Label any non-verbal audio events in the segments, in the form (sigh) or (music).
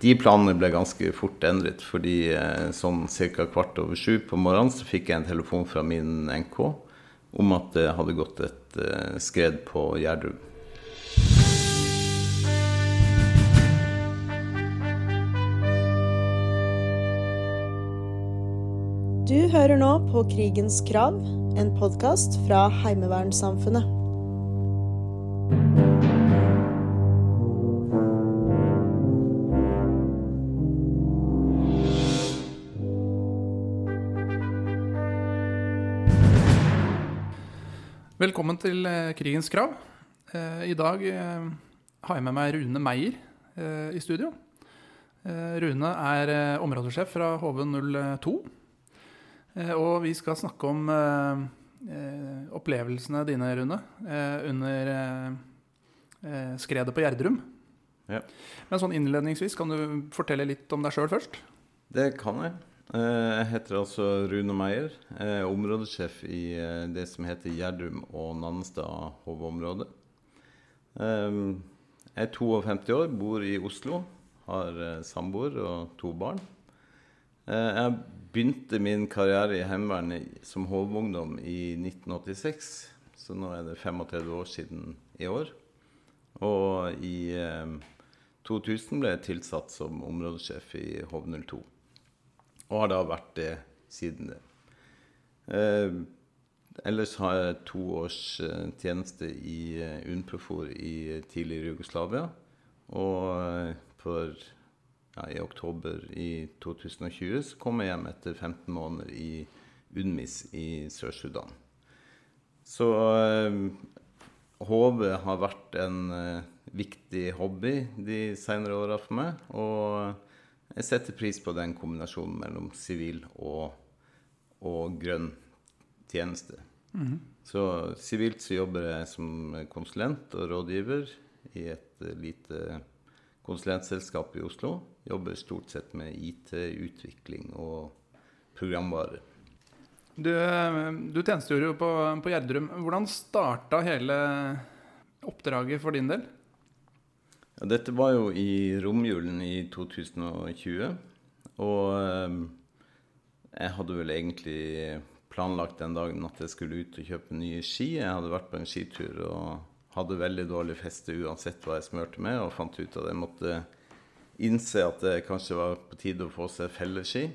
de planene ble ganske fort endret, fordi eh, sånn ca. kvart over sju på morgenen så fikk jeg en telefon fra min NK om at det hadde gått et eh, skred på Gjerdrum. Du hører nå på Krigens krav, en podkast fra Heimevernssamfunnet. Velkommen til eh, Krigens krav. Eh, I dag eh, har jeg med meg Rune Meyer eh, i studio. Rune er områdesjef fra HV02. Eh, og vi skal snakke om opplevelsene dine, Rune, under skredet på Gjerdrum. Ja. Men sånn innledningsvis, kan du fortelle litt om deg sjøl først? Det kan jeg. Eh, Jeg heter altså Rune Meier. Jeg er områdesjef i eh, det som heter Gjerdrum og Nannestad HV-område. Eh, Jeg er 52 år, bor i Oslo, har samboer og to barn. Jeg begynte min karriere i Heimevernet som HV-ungdom i 1986, så nå er det 35 år siden i år. Og i eh, 2000 ble jeg tilsatt som områdesjef i HV02 og har da vært det siden det. Eh, ellers har jeg to års eh, tjeneste i eh, UNPROFOR i tidligere Jugoslavia. Og eh, for, ja, i oktober i 2020 så kom jeg hjem etter 15 måneder i UNMIS i Sør-Sudan. Så eh, HV har vært en eh, viktig hobby de senere åra for meg. og jeg setter pris på den kombinasjonen mellom sivil og, og grønn tjeneste. Så sivilt så jobber jeg som konsulent og rådgiver i et eh, lite konsulentselskap i Oslo. Jobber stort sett med IT-utvikling og programvare. Du, eh, du tjenestegjorde jo på, på Gjerdrum. Hvordan starta hele oppdraget for din del? Ja, dette var jo i romjulen i 2020. Og eh, jeg hadde vel egentlig planlagt den dagen at jeg skulle ut og kjøpe nye ski. Jeg hadde vært på en skitur og hadde veldig dårlig feste uansett hva jeg smurte med, og fant ut at jeg måtte innse at det kanskje var på tide å få seg felleski.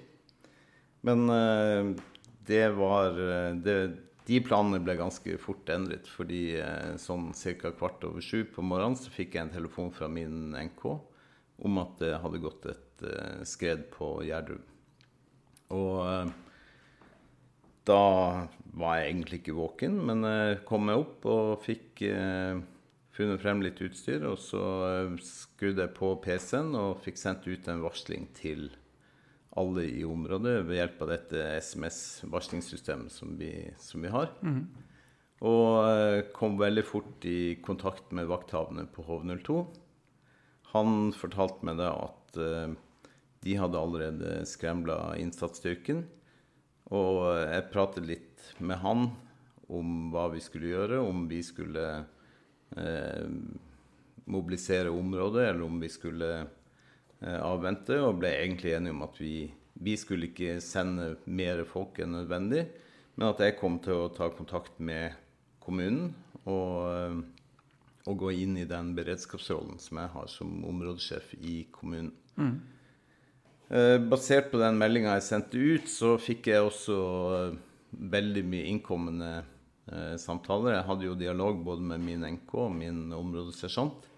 Men eh, det var eh, det, De planene ble ganske fort endret, fordi eh, sånn ca. kvart over sju på morgenen så fikk jeg en telefon fra min NK om at det hadde gått et eh, skred på Gjerdrum. Og eh, da var jeg egentlig ikke våken, men jeg kom meg opp og fikk funnet frem litt utstyr. Og så skrudde jeg på PC-en og fikk sendt ut en varsling til alle i området ved hjelp av dette SMS-varslingssystemet som, som vi har. Og eh, kom veldig fort i kontakt med vakthavende på HV02. Han fortalte meg da at eh, de hadde allerede skremla innsatsstyrken. Og jeg pratet litt med han om hva vi skulle gjøre, om vi skulle eh, mobilisere området, eller om vi skulle eh, avvente, og ble egentlig enige om at vi, vi skulle ikke sende mer folk enn nødvendig, men at jeg kom til å ta kontakt med kommunen og, eh, og gå inn i den beredskapsrollen som jeg har som områdesjef i kommunen. Mm. basert på den meldinga jeg sendte ut, så fikk jeg også eh, veldig mye innkommende eh, samtaler. Jeg hadde jo dialog både med min NK og min områdesersjant.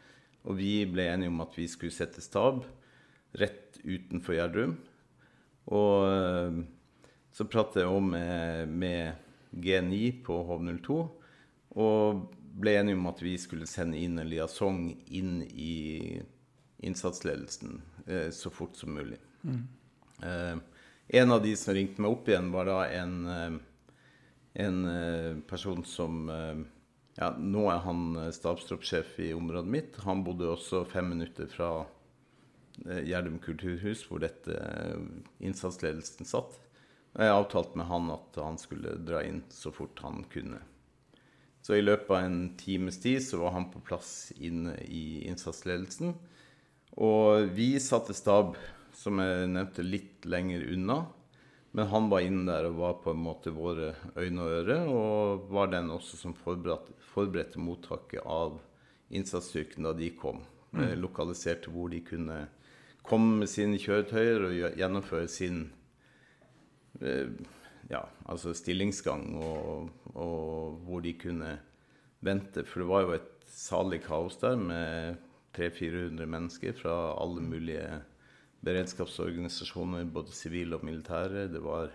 Og vi ble enige om at vi skulle sette stab rett utenfor Gjerdrum. Og eh, så pratet jeg også med, med G9 på HV02 og ble enige om at vi skulle sende inn en liaison inn i innsatsledelsen eh, så fort som mulig. Eh, en av de som ringte meg opp igjen, var da en, eh, en eh, person som eh, ja, Nå er han stabstroppsjef i området mitt. Han bodde også fem minutter fra eh, Gjerdrum kulturhus, hvor dette eh, innsatsledelsen satt. Og jeg avtalte med han at han skulle dra inn så fort han kunne. Så i løpet av en times tid så var han på plass inne i innsatsledelsen. Og vi satte stab, som jeg nevnte, litt lenger unna. Men han var inne der og var på en måte våre øyne og ører, og var den også som forberedte, forberedte mottaket av innsatsstyrken da de kom. Mm. Lokaliserte hvor de kunne komme med sine kjøretøyer og gjennomføre sin eh, ja, altså stillingsgang, og, og, hvor de kunne vente. For det var jo et salig kaos der med 300-400 mennesker fra alle mulige beredskapsorganisasjoner, både sivile og militære. Det var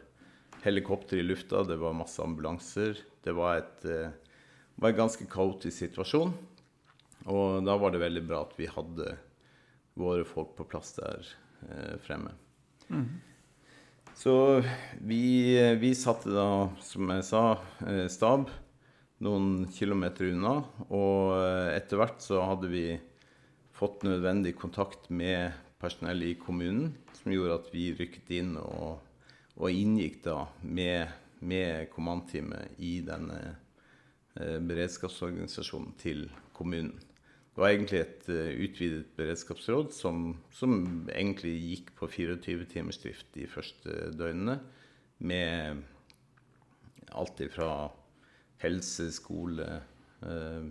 helikopter i lufta, det var masse ambulanser. Det var, et, eh, var en ganske kaotisk situasjon. Og da var det veldig bra at vi hadde våre folk på plass der eh, fremme. Mm. Så vi, vi, satte da, som jeg sa, eh, stab noen kilometer unna. Og eh, etter hvert så hadde vi fått nødvendig kontakt med personell i kommunen, som gjorde at vi rykket inn og, og inngikk da med, med kommandteamet i denne eh, beredskapsorganisasjonen til kommunen. Det var egentlig et uh, utvidet beredskapsråd som, som, egentlig gikk på 24 timers drift de første døgnene. Med alt fra helse, skole, uh,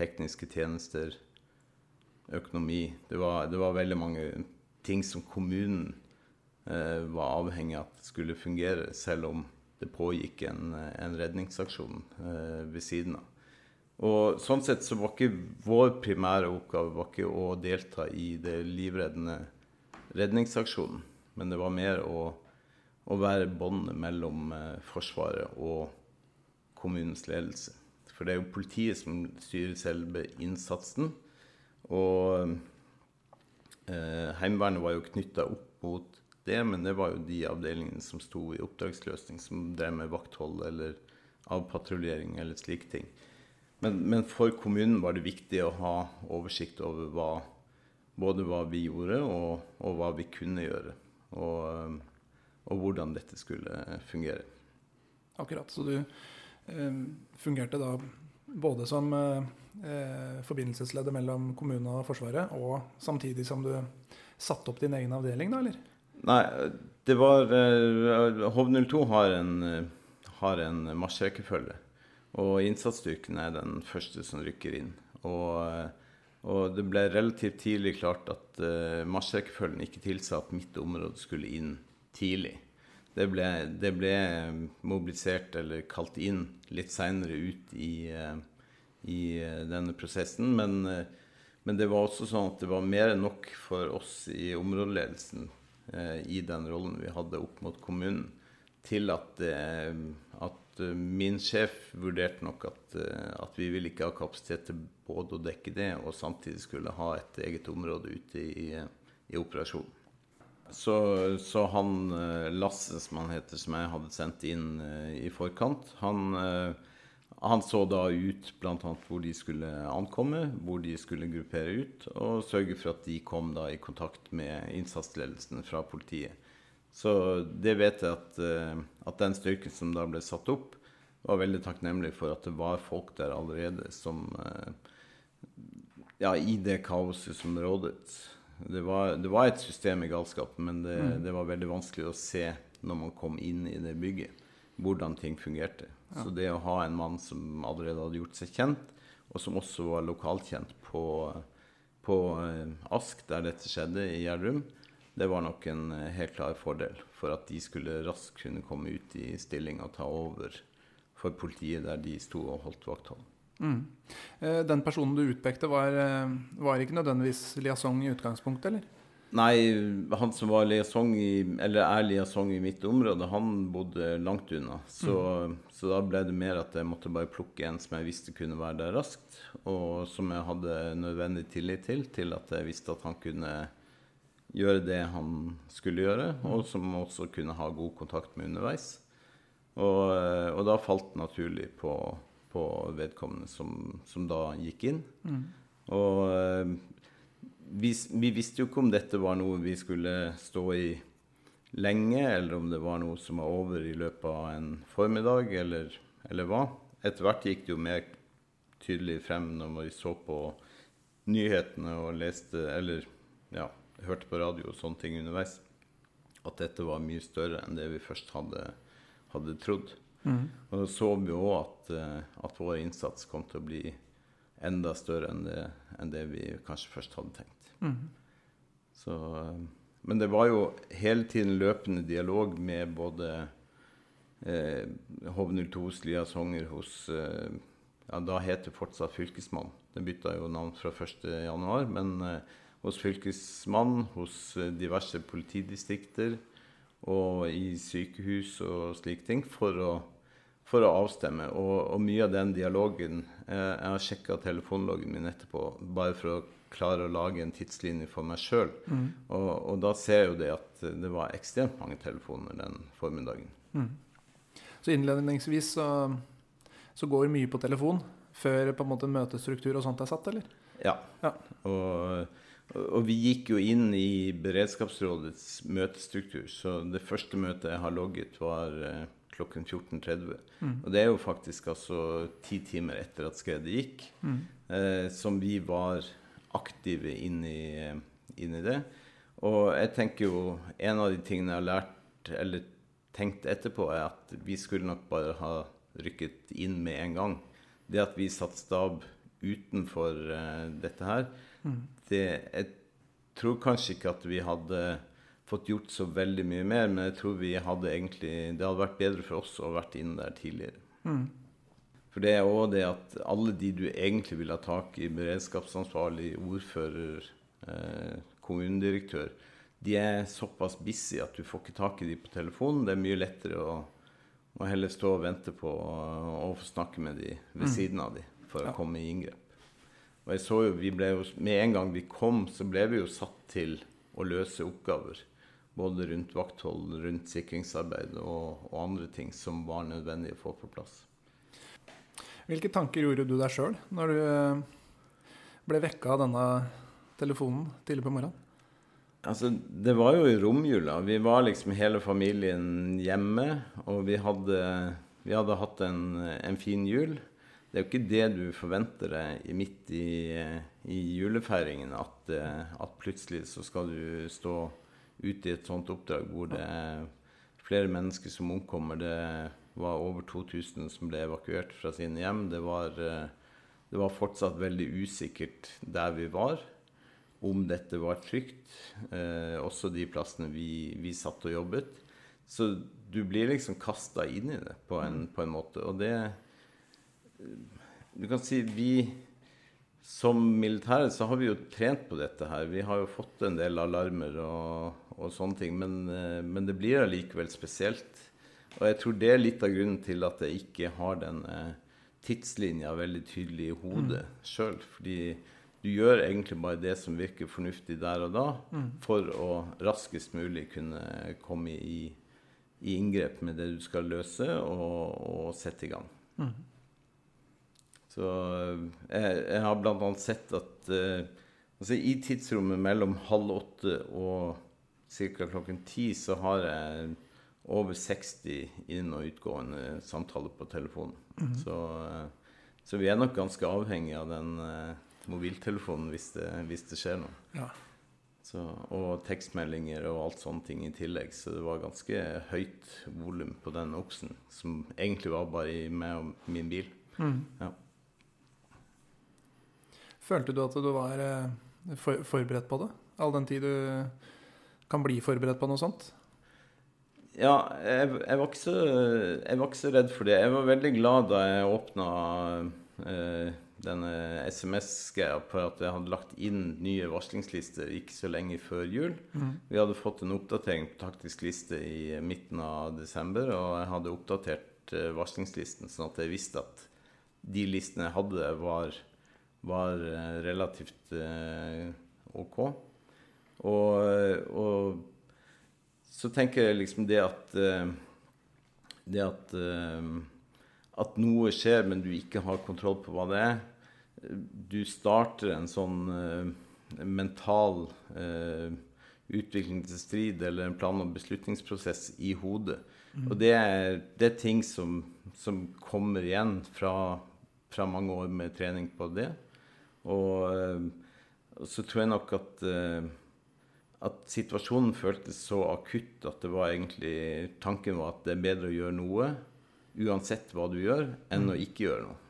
tekniske tjenester, økonomi. Det var, det var, veldig mange ting som kommunen uh, var avhengig av at skulle fungere, selv om det pågikk en, en redningsaksjon ved siden av. Og sånn sett så var ikke vår primære oppgave var ikke å delta i det livreddende redningsaksjonen, men det var mer å, å være båndet mellom eh, Forsvaret og kommunens ledelse. For det er jo politiet som styrer selve innsatsen. Og eh, Heimevernet var jo knytta opp mot det, men det var jo de avdelingene som sto i oppdragsløsning, som drev med vakthold eller avpatruljering eller slike ting. Men, men, for kommunen var det viktig å ha oversikt over hva, både hva vi gjorde, og, og hva vi kunne gjøre. Og, og, hvordan dette skulle fungere. Akkurat. Så du eh, fungerte da både som eh, eh forbindelsesleder mellom kommunen og Forsvaret, og samtidig som du satte opp din egen avdeling, da, eller? Nei, det var eh, HV02 har en, har en marsjrekkefølge. Og innsatsstyrken er den første som rykker inn. Og, eh, og det ble relativt tidlig klart at uh, marsjrekkefølgen ikke tilsa at mitt område skulle inn tidlig. Det ble, det ble mobilisert eller kalt inn litt seinere ut i, uh, i uh, denne prosessen. Men, men, det var også sånn at det var mer enn nok for oss i områdeledelsen i den rollen vi hadde opp mot kommunen, til at, Eh, min sjef vurderte nok at, eh, at, vi ville ikke ha kapasitet til både å dekke det og samtidig skulle ha et eget område ute i, i operasjonen. Så, så, han eh, Lasse, som han heter, som jeg hadde sendt inn i forkant, han, han så da ut bl.a. hvor de skulle ankomme, hvor de skulle gruppere ut, og sørge for at de kom da i kontakt med innsatsledelsen fra politiet. Så det vet jeg at, eh, at, den styrken som da ble satt opp, var veldig takknemlig for at det var folk der allerede som eh, Ja, i det kaoset som rådet. Det var, det var et system i galskapen, men det, mm. det, var veldig vanskelig å se når man kom inn i det bygget, hvordan ting fungerte. Ja. Så det å ha en mann som allerede hadde gjort seg kjent, og som også var lokalkjent på, på eh, Ask, der dette skjedde, i Gjerdrum, det var nok en eh, helt klar fordel for at de skulle raskt kunne komme ut i stilling og ta over for politiet der de sto og holdt vakthold. Mm. Eh, den personen du utpekte, var, eh, var ikke nødvendigvis liaison i utgangspunktet, eller? Nei, han som var liaison i, eller er liaison i mitt område, han bodde langt unna. Så, mm. så, da ble det mer at jeg måtte bare plukke en som jeg visste kunne være der raskt, og som jeg hadde nødvendig tillit til, til at jeg visste at han kunne gjøre det han skulle gjøre, og som også kunne ha god kontakt med underveis. Og, eh, og da falt det naturlig på, på vedkommende som, som, da gikk inn. Mm. Og eh, vi, vi, visste jo ikke om dette var noe vi skulle stå i lenge, eller om det var noe som var over i løpet av en formiddag, eller, eller hva. Etter hvert gikk det jo mer tydelig frem når vi så på nyhetene og leste, eller ja, hørte på radio og sånne ting underveis, at dette var mye større enn det vi først hadde, hadde trodd. Mm. Og da så vi òg at, eh, at vår innsats kom til å bli enda større enn det, enn det vi kanskje først hadde tenkt. Mm. Så, eh, men det var jo hele tiden løpende dialog med både eh, HV02s Lia Songer hos eh, ja, Da het det fortsatt Fylkesmann. Den bytta jo navn fra 1.1., men eh, hos Fylkesmann, hos eh, diverse politidistrikter og i sykehus og slike ting for å, for å avstemme. Og, og, mye av den dialogen eh, Jeg har sjekka telefonloggen min etterpå bare for å klare å lage en tidslinje for meg sjøl. Mm. Og, og, da ser jeg jo det at det var ekstremt mange telefoner den formiddagen. Mm. Så innledningsvis så, så går mye på telefon før på en måte møtestruktur og sånt er satt, eller? Ja. Ja. Og, og vi gikk jo inn i beredskapsrådets møtestruktur. Så det første møtet jeg har logget, var eh, klokken 14.30. Mm. Og det er jo faktisk altså ti timer etter at skredet gikk, Mm. eh, som vi var aktive inn i, inn i det. Og jeg tenker jo en av de tingene jeg har lært, eller tenkt etterpå, er at vi skulle nok bare ha rykket inn med en gang. Det at vi satt stab utenfor eh, dette her, Mm. Det, jeg tror kanskje ikke at vi hadde fått gjort så veldig mye mer, men jeg tror vi hadde egentlig Det hadde vært bedre for oss å ha vært inne der tidligere. Mm. For det er òg det at alle de du egentlig vil ha tak i, beredskapsansvarlig, ordfører, eh, kommunedirektør, de er såpass busy at du får ikke tak i de på telefonen. Det er mye lettere å, å heller stå og vente på å, å få snakke med de ved Mm. siden av de for Ja. å komme i inngrep. Og jeg så jo, vi ble jo, Med en gang vi kom, så ble vi jo satt til å løse oppgaver. Både rundt vakthold, rundt sikringsarbeid og, og andre ting som var nødvendig å få på plass. Hvilke tanker gjorde du deg sjøl når du eh, ble vekka av denne telefonen tidlig på morgenen? Altså, Det var jo i romjula. Vi var liksom hele familien hjemme. Og vi hadde, vi hadde hatt en, en, fin jul. Det er jo ikke det du forventer deg midt i, i julefeiringen. At, at, plutselig så skal du stå ute i et sånt oppdrag hvor det er flere mennesker som omkommer. Det var over 2000 som ble evakuert fra sine hjem. Det var, det var fortsatt veldig usikkert der vi var om dette var trygt, eh, også de plassene vi, vi satt og jobbet. Så du blir liksom kasta inn i det på en, på en, måte. Og det Du kan si vi som militære så har vi jo trent på dette her. Vi har jo fått en del alarmer og, og sånne ting, men, eh, men det blir allikevel spesielt. Og jeg tror det er litt av grunnen til at jeg ikke har den eh, tidslinja veldig tydelig i hodet mm. sjøl. Fordi du gjør egentlig bare det som virker fornuftig der og da, mm. for å raskest mulig kunne komme i, i, inngrep med det du skal løse, og, og sette i gang. Mm. Så jeg, jeg har bl.a. sett at eh, altså i tidsrommet mellom halv åtte og ca. klokken ti så har jeg over 60 inn- og utgående samtaler på telefonen. Mm. Så, uh, så, vi er nok ganske avhengig av den eh, mobiltelefonen hvis det, hvis det skjer noe. Ja. Så, og tekstmeldinger og alt sånne ting i tillegg. Så det var ganske høyt volum på den oksen, som egentlig var bare i meg og min bil. Mm. Ja. Følte du at du var eh, for, forberedt på det? All den tid du kan bli forberedt på noe sånt? Ja, jeg, jeg, var så, jeg, var ikke så, redd for det. Jeg var veldig glad da jeg åpna eh, denne SMS-greia på at jeg hadde lagt inn nye varslingslister ikke så lenge før jul. Mm. Vi hadde fått en oppdatering på taktisk liste i midten av desember, og jeg hadde oppdatert uh, varslingslisten sånn at jeg visste at de listene jeg hadde, var, var uh, relativt uh, OK. Og, og, så tenker jeg liksom det at Det at at noe skjer, men du ikke har kontroll på hva det er. Du starter en sånn mental utvikling til strid eller en plan- og beslutningsprosess i hodet. Mm. Og det er, det er, ting som, som kommer igjen fra, fra, mange år med trening på det. Og og så tror jeg nok at at situasjonen føltes så akutt at det var egentlig tanken var at det er bedre å gjøre noe uansett hva du gjør, enn å ikke gjøre noe.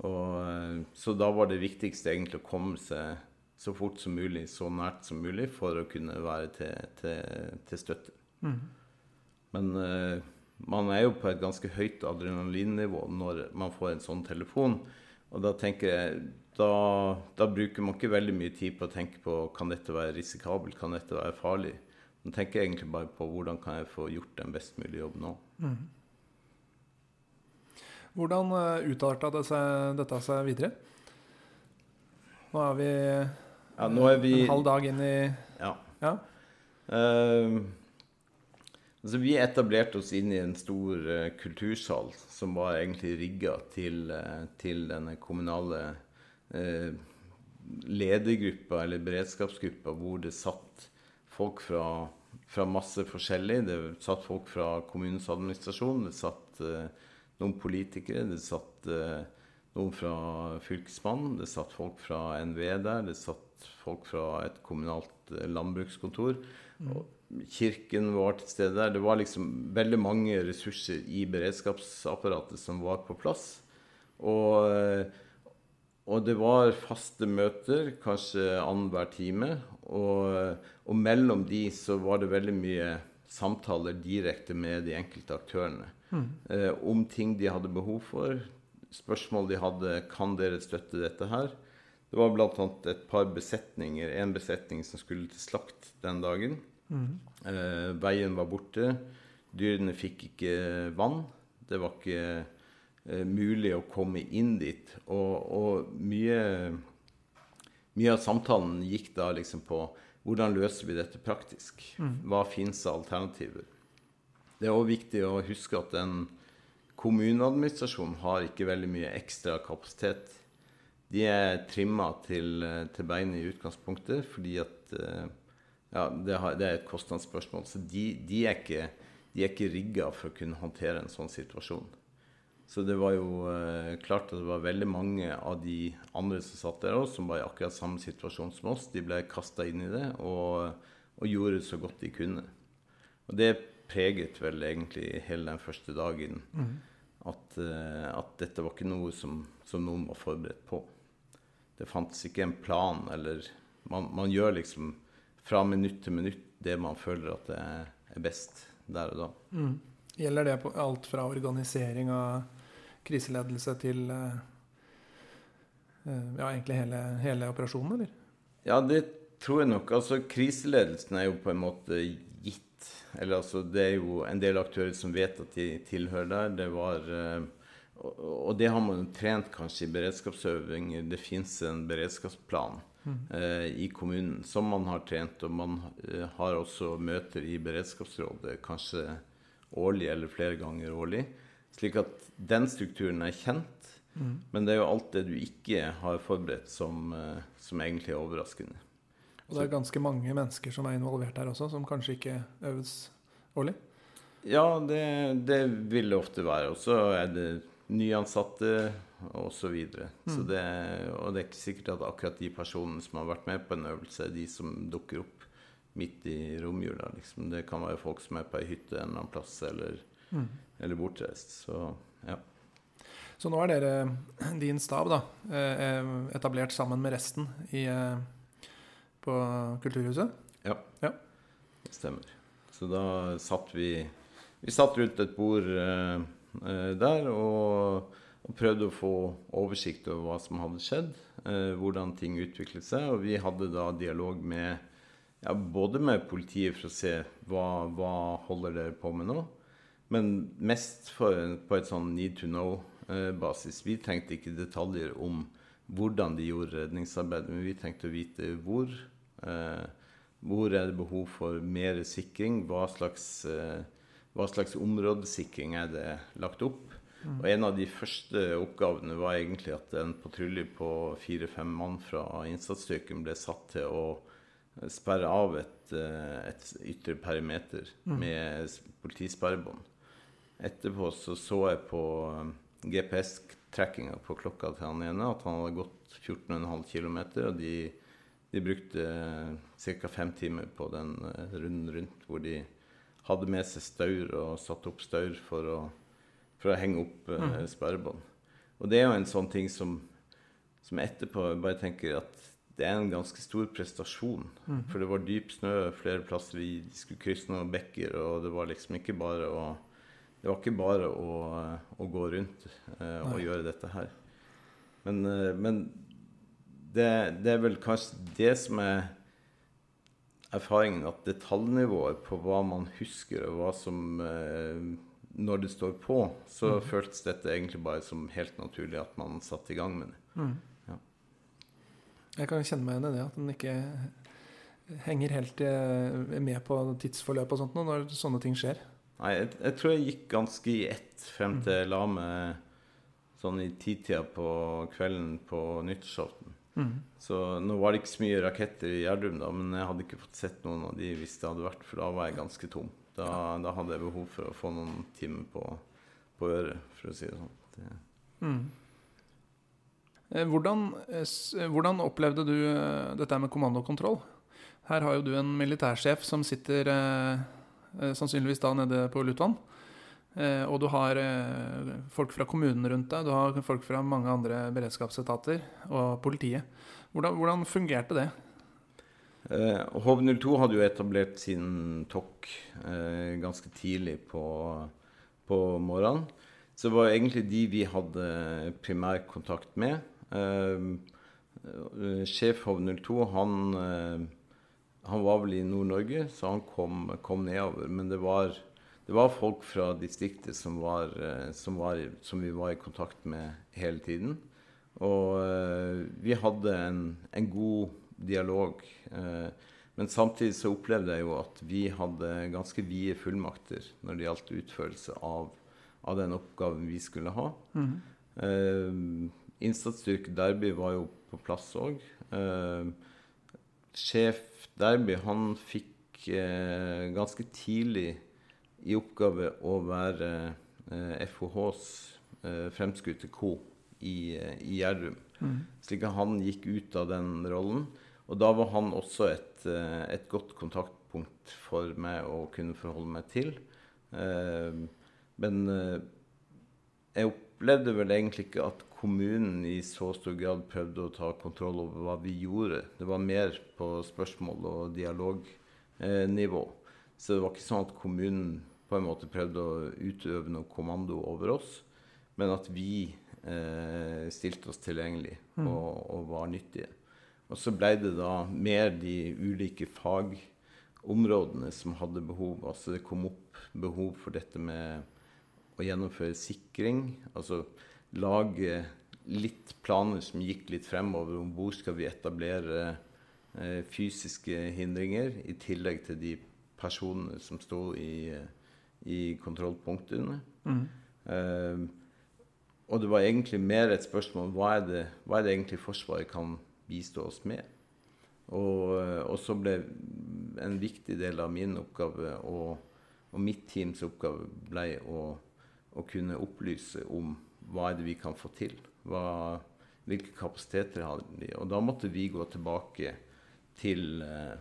Og, eh, så da var det viktigste egentlig å komme seg så fort som mulig, så nært som mulig, for å kunne være til, til, til støtte. Men uh, man er jo på et ganske høyt adrenalinnivå når man får en sånn telefon. Og da tenker jeg da, da, bruker man ikke veldig mye tid på å tenke på kan dette være risikabelt, kan dette være farlig. Man tenker egentlig bare på hvordan kan jeg få gjort en best mulig jobb nå. Mm. Hvordan uh, utarta det seg, dette seg videre? Nå er vi, ja, nå er vi en halv dag inn i Ja. ja. Uh, Altså, vi etablerte oss inn i en stor uh, kultursal som var egentlig rigga til, uh, til denne kommunale uh, ledergruppa eller beredskapsgruppa, hvor det satt folk fra, fra, masse forskjellig. Det satt folk fra kommunens administrasjon, det satt noen politikere, det satt noen fra Fylkesmannen, det satt folk fra NVE der, det satt folk fra et kommunalt landbrukskontor. Mm. Og Kirken var til stede der. Det var liksom veldig mange ressurser i beredskapsapparatet som var på plass. Og, og det var faste møter, kanskje annenhver time. Og, og, mellom de så var det veldig mye samtaler direkte med de enkelte aktørene. Mm. Eh, om ting de hadde behov for. Spørsmål de hadde Kan dere støtte dette her? Det var bl.a. et par besetninger, en besetning som skulle til slakt den dagen. Mm. Eh, veien var borte. Dyrene fikk ikke vann. Det var ikke mulig å komme inn dit. Og, og mye, mye, av samtalen gikk da liksom på hvordan løser vi dette praktisk? Mm. Hva fins av alternativer? Det er òg viktig å huske at en kommuneadministrasjon har ikke veldig mye ekstra kapasitet. De er trimma til, til beinet i utgangspunktet fordi at eh, ja, det, har, det, er et kostnadsspørsmål. Så de, de er ikke, de ikke rigga for å kunne håndtere en sånn situasjon. Så det var jo eh, klart at det var veldig mange av de andre som satt der også, som var i akkurat samme situasjon som oss. De ble kasta inn i det og, og, gjorde så godt de kunne. Og det preget vel egentlig hele den første dagen. Mm. At, uh, at, dette var ikke noe som, som, noen var forberedt på. Det fantes ikke en plan, eller Man, man gjør liksom fra minutt til minutt det man føler at det er best der og da. Mm. Gjelder det på alt fra organisering av kriseledelse til uh, ja, egentlig hele, hele, operasjonen, eller? Ja, det tror jeg nok. Altså, kriseledelsen er jo på en måte gitt. Eller altså, det er jo en del aktører som vet at de tilhører der. Det var uh, og det har man trent kanskje i beredskapsøvinger. Det fins en beredskapsplan Mm. i kommunen som man har trent. Og man eh, har også møter i beredskapsrådet, kanskje årlig eller flere ganger årlig. Slik at den strukturen er kjent. Mm. Men det er jo alt det du ikke har forberedt, som, eh, som egentlig er overraskende. Og det er ganske mange mennesker som er involvert her også, som kanskje ikke øves årlig? Ja, det, det vil det ofte være. Og så er det nyansatte osv. Mm. Så det, og det er ikke sikkert at akkurat de personene som har vært med på en øvelse, er de som dukker opp midt i romjula. Liksom. Det kan være folk som er på ei hytte en eller annen plass, eller, mm. Eller bortreist. Så ja. Så nå er dere, (clears throat) din stab, da, eh, etablert sammen med resten i, eh, på Kulturhuset? Ja. ja. Det stemmer. Så da satt vi Vi satt rundt et bord eh, Eh, der. Og, og, prøvde å få oversikt over hva som hadde skjedd, eh, hvordan ting utviklet seg. Og vi hadde da dialog med ja, både med politiet for å se hva, hva holder dere på med nå, men mest for, på et sånn need to know-basis. Vi trengte ikke detaljer om hvordan de gjorde redningsarbeidet, men vi trengte å vite hvor. Eh, hvor er det behov for mer sikring? Hva slags eh, hva slags områdesikring er det lagt opp. Mm. Og En av de første oppgavene var egentlig at en patrulje på fire-fem mann fra innsatsstyrken ble satt til å sperre av et, eh, et ytre perimeter mm. med politisperrebånd. Etterpå så, så jeg på eh, GPS-trackinga på klokka til han ene at han hadde gått 14,5 km. Og de De brukte ca. fem timer på den eh, runden rundt, hvor de hadde med seg staur og satte opp staur for å, for å henge opp eh, Mhm. sperrebånd. Og det er jo en sånn ting som, som etterpå bare tenker at det er en ganske stor prestasjon. Mm. For det var dyp snø flere plasser. Vi skulle krysse noen bekker, og det var liksom ikke bare å det var ikke bare å, å gå rundt eh, og Nei. gjøre dette her. Men, eh, men det, det er vel kanskje det som er erfaringen, at detaljnivået på hva man husker, og hva som eh, Når det står på, så mm. føltes dette egentlig bare som helt naturlig at man satte i gang med det. Mm. Ja. Jeg kan kjenne meg igjen i det, at den ikke henger helt eh, med på tidsforløpet og sånt nå, når sånne ting skjer. Nei, jeg, jeg tror jeg gikk ganske i ett frem til jeg la meg sånn i titida på kvelden på nyttårsaften. Mm. Så nå var det ikke så mye raketter i Gjerdrum, da, men jeg hadde ikke fått sett noen av de hvis det hadde vært, for da var jeg ganske tom. Da, da hadde jeg behov for å få noen timer på, på øret, for å si det sånn. Mm. Eh, Hvordan, eh, eh, hvordan opplevde du dette med kommandokontroll? Her har jo du en militærsjef som sitter eh, sannsynligvis da nede på Lutvann. Eh, og du har eh, folk fra kommunen rundt deg, du har folk fra mange andre beredskapsetater og politiet. Hvordan, hvordan fungerte det? Eh, HV02 hadde jo etablert sin TOK eh, ganske tidlig på, på morgenen. Så det var egentlig de vi hadde primær kontakt med. Eh, eh, sjef HV02, han, eh, han var vel i Nord-Norge, så han kom, kom nedover. Men det var, det var folk fra distriktet som, var, eh, som, var, som vi var i kontakt med hele tiden. Og eh, vi hadde en, en god dialog. Eh, men samtidig så opplevde jeg jo at vi hadde ganske vide fullmakter når det gjaldt utførelse av, av den oppgaven vi skulle ha. Mhm. Eh, innsatsstyrke Derby var jo på plass òg. Eh, sjef Derby han fikk eh, ganske tidlig i oppgave å være eh, FHHs eh, fremskutte ko i, eh, i Gjerdrum. Mm. Slik at han gikk ut av den rollen. Og da var han også et, eh, et godt kontaktpunkt for meg å kunne forholde meg til. Eh, Men jeg opplevde vel egentlig ikke at kommunen i så stor grad prøvde å ta kontroll over hva vi gjorde. Det var mer på spørsmål- og dialognivå. Så det var ikke sånn at kommunen på en måte prøvde å utøve noe kommando over oss, men at vi eh, stilte oss tilgjengelig og, og var nyttige. Og så ble det da mer de ulike fagområdene som hadde behov. Altså det kom opp behov for dette med å gjennomføre sikring. Altså lage litt planer som gikk litt fremover om hvor skal vi etablere eh, fysiske hindringer, i tillegg til de personene som sto i, i kontrollpunktene. Mm. Uh, og det var egentlig mer et spørsmål hva er det, hva er det egentlig Forsvaret kan bistå oss med. Og, og så ble en viktig del av min oppgave og, og mitt teams oppgave ble å, å kunne opplyse om hva er det vi kan få til. Hva, hvilke kapasiteter har de? Og da måtte vi gå tilbake til, eh,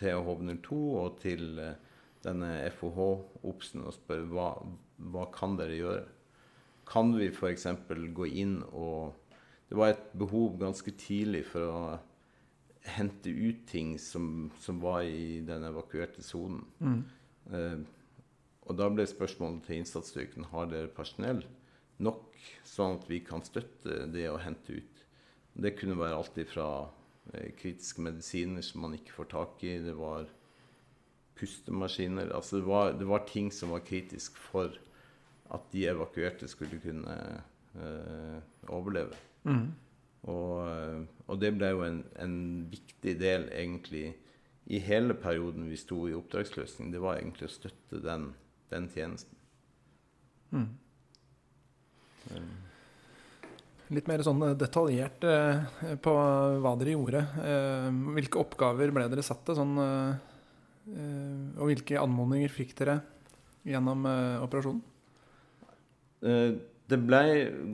til HV02 og til eh, denne FOH-OBS-en og spørre hva, hva kan dere gjøre? Kan vi f.eks. gå inn og Det var et behov ganske tidlig for å hente ut ting som, som var i den evakuerte sonen. Mm. Eh, og da ble spørsmålet til innsatsstyrken har dere personell nok, sånn at vi kan støtte det å hente ut. Det kunne være alt fra eh, kritiske medisiner som man ikke får tak i, det var pustemaskiner Altså det var, det var ting som var kritisk for at de evakuerte skulle kunne eh, overleve. Mm. Og, eh, og det ble jo en, en viktig del egentlig i hele perioden vi sto i oppdragsløsning. Det var egentlig å støtte den, den tjenesten. Mhm. Eh, Litt mer sånn detaljert eh, på hva dere gjorde. Eh, hvilke oppgaver ble dere satt til? Sånn, eh, eh, og hvilke anmodninger fikk dere gjennom eh, operasjonen? Eh, det ble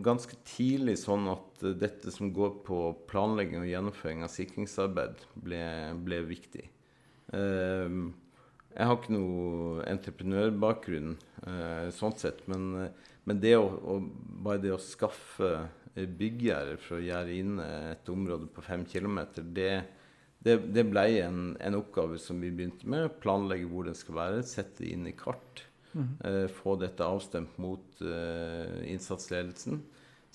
ganske tidlig sånn at dette som går på planlegging og gjennomføring av sikringsarbeid, ble, ble viktig. Jeg har ikke noe entreprenørbakgrunn sånn sett, men, men det å, å, bare det å skaffe byggere for å gjøre inn et område på fem km, det, det, det, ble en, en, oppgave som vi begynte med. Planlegge hvor den skal være, sette inn i kart. Mm. Eh, få dette avstemt mot eh, innsatsledelsen,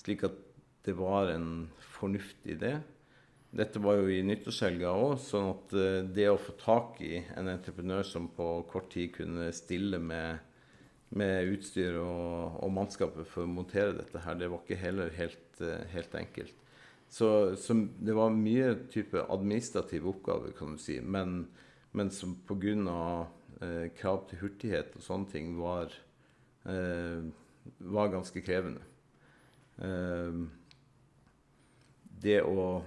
slik at det var en fornuftig idé. Dette var jo i nyttårshelga òg, sånn at eh, det å få tak i en entreprenør som på kort tid kunne stille med, med utstyr og, og mannskapet for å montere dette her, det var ikke heller helt, helt enkelt. Så, så, det var mye type administrative oppgaver, kan du si, men, men som pga eh, krav til hurtighet og sånne ting var, eh, var ganske krevende. Eh, det å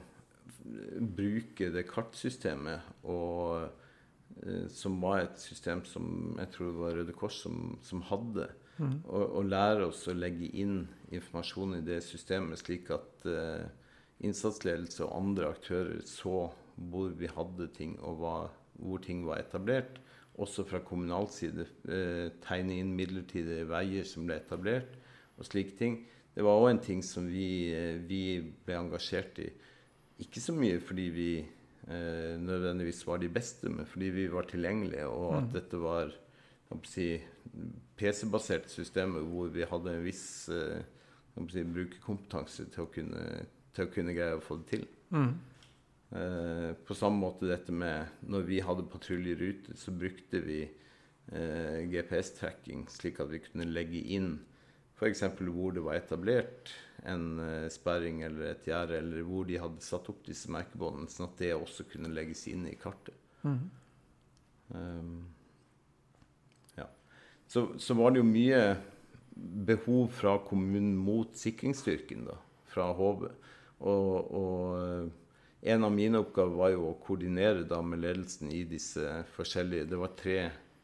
bruke det kartsystemet og, eh, som var et system som jeg tror det var Røde Kors som, som hadde, mm. og, og, lære oss å legge inn informasjon i det systemet, slik at uh, innsatsledelse og andre aktører så hvor vi hadde ting, og hva, hvor ting var etablert, også fra kommunal side uh, tegne inn midlertidige veier som ble etablert, og slike ting. Det var òg en ting som vi, uh, vi, ble engasjert i. Ikke så mye fordi vi eh, nødvendigvis var de beste, men fordi vi var tilgjengelige, og at mm. dette var si, PC-baserte systemer hvor vi hadde en viss eh, si, brukerkompetanse til å, kunne, til å kunne greie å få det til. Mm. Eh, på samme måte dette med Når vi hadde patruljerute, så brukte vi eh, GPS-tracking, slik at vi kunne legge inn f.eks. hvor det var etablert en eh, sperring eller et gjerde, eller hvor de hadde satt opp disse merkebåndene, sånn at det også kunne legges inn i kartet. Mm. Um, ja. så, så, var det jo mye behov fra kommunen mot sikringsstyrken, da, fra HV. og, og en av mine oppgaver var jo å koordinere da med ledelsen i disse forskjellige Det var tre,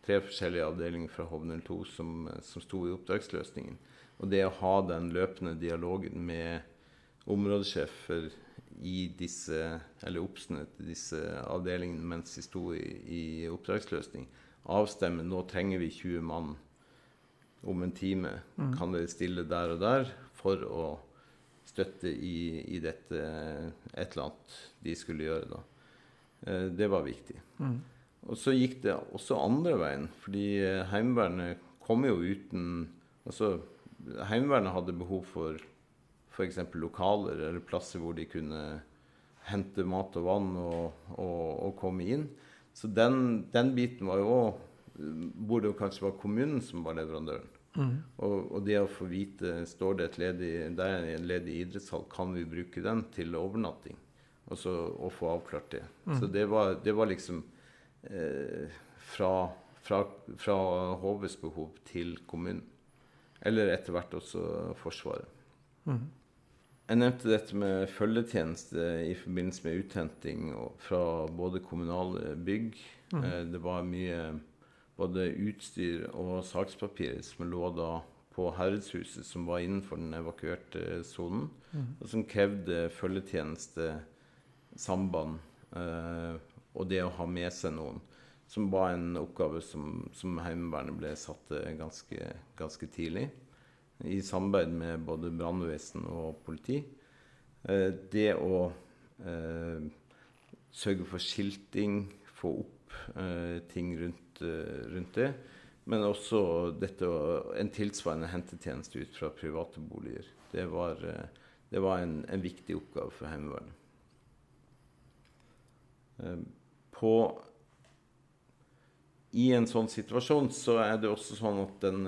tre forskjellige avdelinger fra HV02 som, som sto i oppdragsløsningen. Og det å ha den løpende dialogen med områdesjefer i disse, eller oppsene til disse avdelingene mens de sto i, i oppdragsløsning, avstemme nå trenger vi 20 mann om en time. Mm. Kan dere stille der og der for å støtte i, i, dette et eller annet de skulle gjøre. da. Eh, det var viktig. Mm. Og så gikk det også andre veien, fordi eh, Heimevernet kom jo uten altså Heimevernet hadde behov for f.eks. lokaler eller plasser hvor de kunne hente mat og vann og, og, og komme inn. Så den, den biten var jo òg hvor det kanskje var kommunen som var leverandøren. Mm. Og, og, det å få vite står det et ledig, der er en ledig idrettshall, kan vi bruke den til overnatting? Og så å få avklart det. Mm. Så det var, det var liksom eh, fra, fra, fra HVs behov til kommunen. Eller etter hvert også Forsvaret. Mm. Jeg nevnte dette med følgetjeneste i forbindelse med uthenting fra både kommunale bygg. Mm. Det var mye både utstyr og sakspapir som lå da på Herredshuset, som var innenfor den evakuerte sonen, mm. og som krevde følgetjeneste, samband eh, og det å ha med seg noen. Som var en oppgave som, som Heimevernet ble satt til ganske, ganske, tidlig. I samarbeid med både brannvesen og politi. Eh, det å eh, sørge for skilting, få opp eh, ting rundt Eh, rundt det. Men også dette, en tilsvarende hentetjeneste ut fra private boliger. Det var, eh, det var en, en, viktig oppgave for Heimevernet. Eh, på, I en sånn situasjon så er det også sånn at den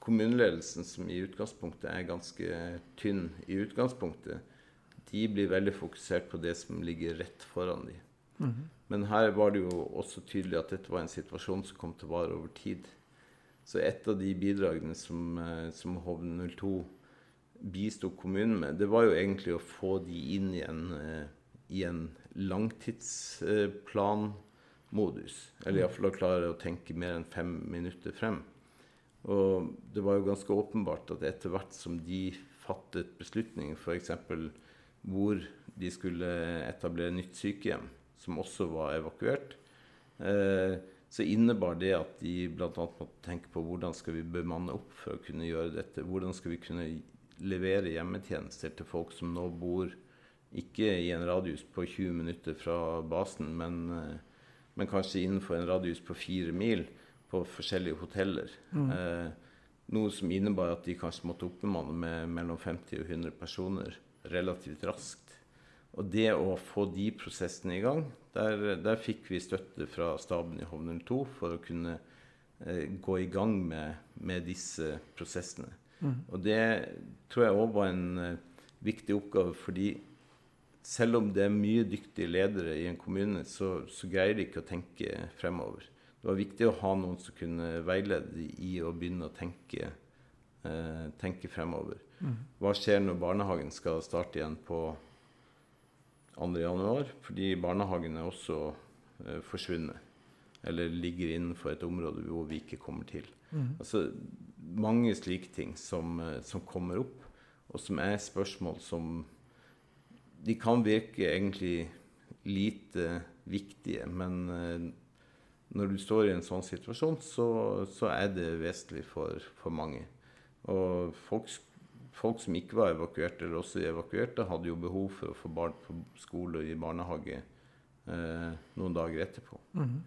kommuneledelsen, som i utgangspunktet er ganske tynn i utgangspunktet, de blir veldig fokusert på det som ligger rett foran dem. Mm -hmm. Men her var det jo også tydelig at dette var en situasjon som kom til å vare over tid. Så et av de bidragene som, eh, som HV02 bisto kommunen med, det var jo egentlig å få de inn i en, eh, i en langtidsplanmodus. Eller iallfall å klare å tenke mer enn fem minutter frem. Og det var jo ganske åpenbart at etter hvert som de fattet beslutninger, f.eks. hvor de skulle etablere nytt sykehjem, som også var evakuert, eh, så innebar det at de bl.a. måtte tenke på hvordan skal vi bemanne opp for å kunne gjøre dette. Hvordan skal vi kunne levere hjemmetjenester til folk som nå bor ikke i en radius på 20 minutter fra basen, men, eh, men kanskje innenfor en radius på fire mil på forskjellige hoteller. Mm. Eh, noe som innebar at de kanskje måtte oppbemanne med mellom 50 og 100 personer relativt raskt. Og det å få de prosessene i gang, der, der fikk vi støtte fra staben i Hovner 2 for å kunne eh, gå i gang med, med disse prosessene. Mm. Og det tror jeg òg var en eh, viktig oppgave, fordi selv om det er mye dyktige ledere i en kommune, så, så greier de ikke å tenke fremover det var viktig å ha noen som kunne veilede i å begynne å tenke, eh, tenke fremover. Mm. Hva skjer når barnehagen skal starte igjen på 2.1? Fordi barnehagen er også eh, forsvunnet. Eller ligger innenfor et område hvor vi ikke kommer til. Mm. Altså mange slike ting som, eh, som, kommer opp, og som er spørsmål som De kan virke egentlig lite viktige, men eh, når du står i en sånn situasjon, så, så er det vesentlig for, for mange. Og folk, folk, som ikke var evakuerte, eller også evakuerte, hadde jo behov for å få barn på skole og i barnehage eh, noen dager etterpå. Mm.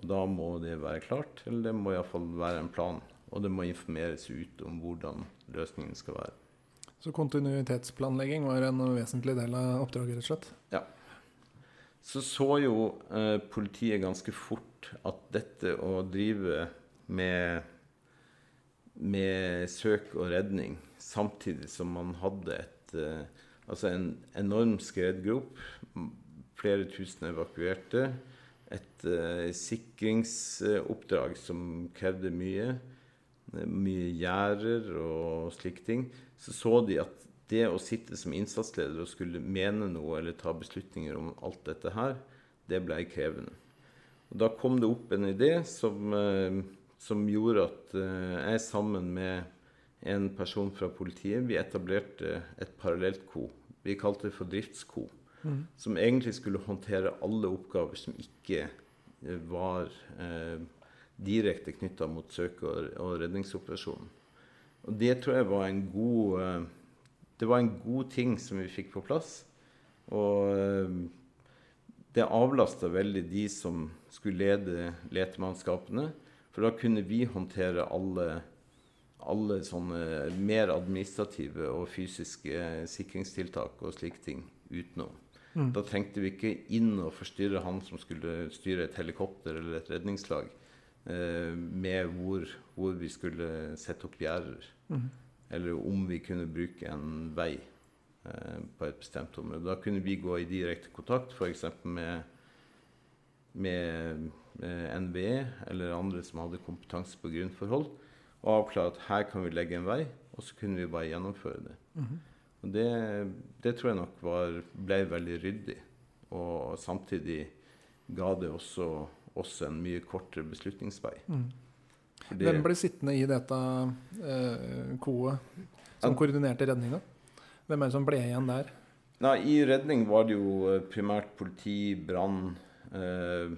Og da må det være klart, eller det må iallfall være en plan. Og det må informeres ut om hvordan løsningen skal være. Så kontinuitetsplanlegging var en vesentlig del av oppdraget, rett og slett? Ja så så jo eh, politiet ganske fort at dette å drive med, med søk og redning samtidig som man hadde et, eh, altså en enorm skredgrop, flere tusen evakuerte, et eh, sikringsoppdrag som krevde mye, mye gjerder og slike ting, så så de at det å sitte som innsatsleder og skulle mene noe eller ta beslutninger om alt dette her, det ble krevende. Og da kom det opp en idé som, eh, som gjorde at eh, jeg sammen med en person fra politiet vi etablerte et parallelt ko. Vi kalte det for driftsko. Mm. Som egentlig skulle håndtere alle oppgaver som ikke eh, var eh, direkte knytta mot søk- og, og redningsoperasjonen. Og det tror jeg var en god eh, det var en god ting som vi fikk på plass. Og eh, det avlasta veldig de som skulle lede letemannskapene. For da kunne vi håndtere alle, alle sånne mer administrative og fysiske sikringstiltak og slike ting utenom. Mm. Da trengte vi ikke inn og forstyrre han som skulle styre et helikopter eller et redningslag, eh, med hvor, hvor, vi skulle sette opp gjerder. Mm eller om vi kunne bruke en vei eh, på et bestemt område. Da kunne vi gå i direkte kontakt f.eks. med, med med NVE eller andre som hadde kompetanse på grunnforhold, og avklare at her kan vi legge en vei, og så kunne vi bare gjennomføre det. Mm. Og det, det, tror jeg nok var, ble veldig ryddig. Og samtidig ga det også oss en mye kortere beslutningsvei. Mm. Fordi, Hvem ble sittende i dette eh, koet som koordinerte redninga? Hvem er det som ble igjen der? Nei, I redning var det jo eh, primært politi, brann, eh,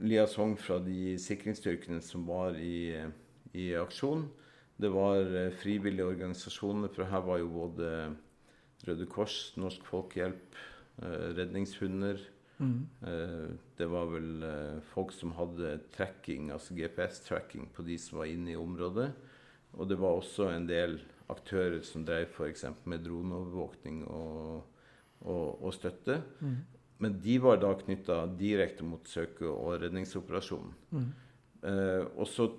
liaison fra de sikringsstyrkene som var i, i aksjon. Det var eh, frivillige organisasjoner, for her var jo både Røde Kors, Norsk Folkehjelp, eh, redningshunder Mm. Eh, det var vel eh, folk som hadde tracking, altså GPS-tracking på de som var inne i området. Og det var også en del aktører som drev f.eks. med droneovervåkning og, og, og støtte. Mm. Men de var da knytta direkte mot søke- og redningsoperasjonen. Mm. Eh, og så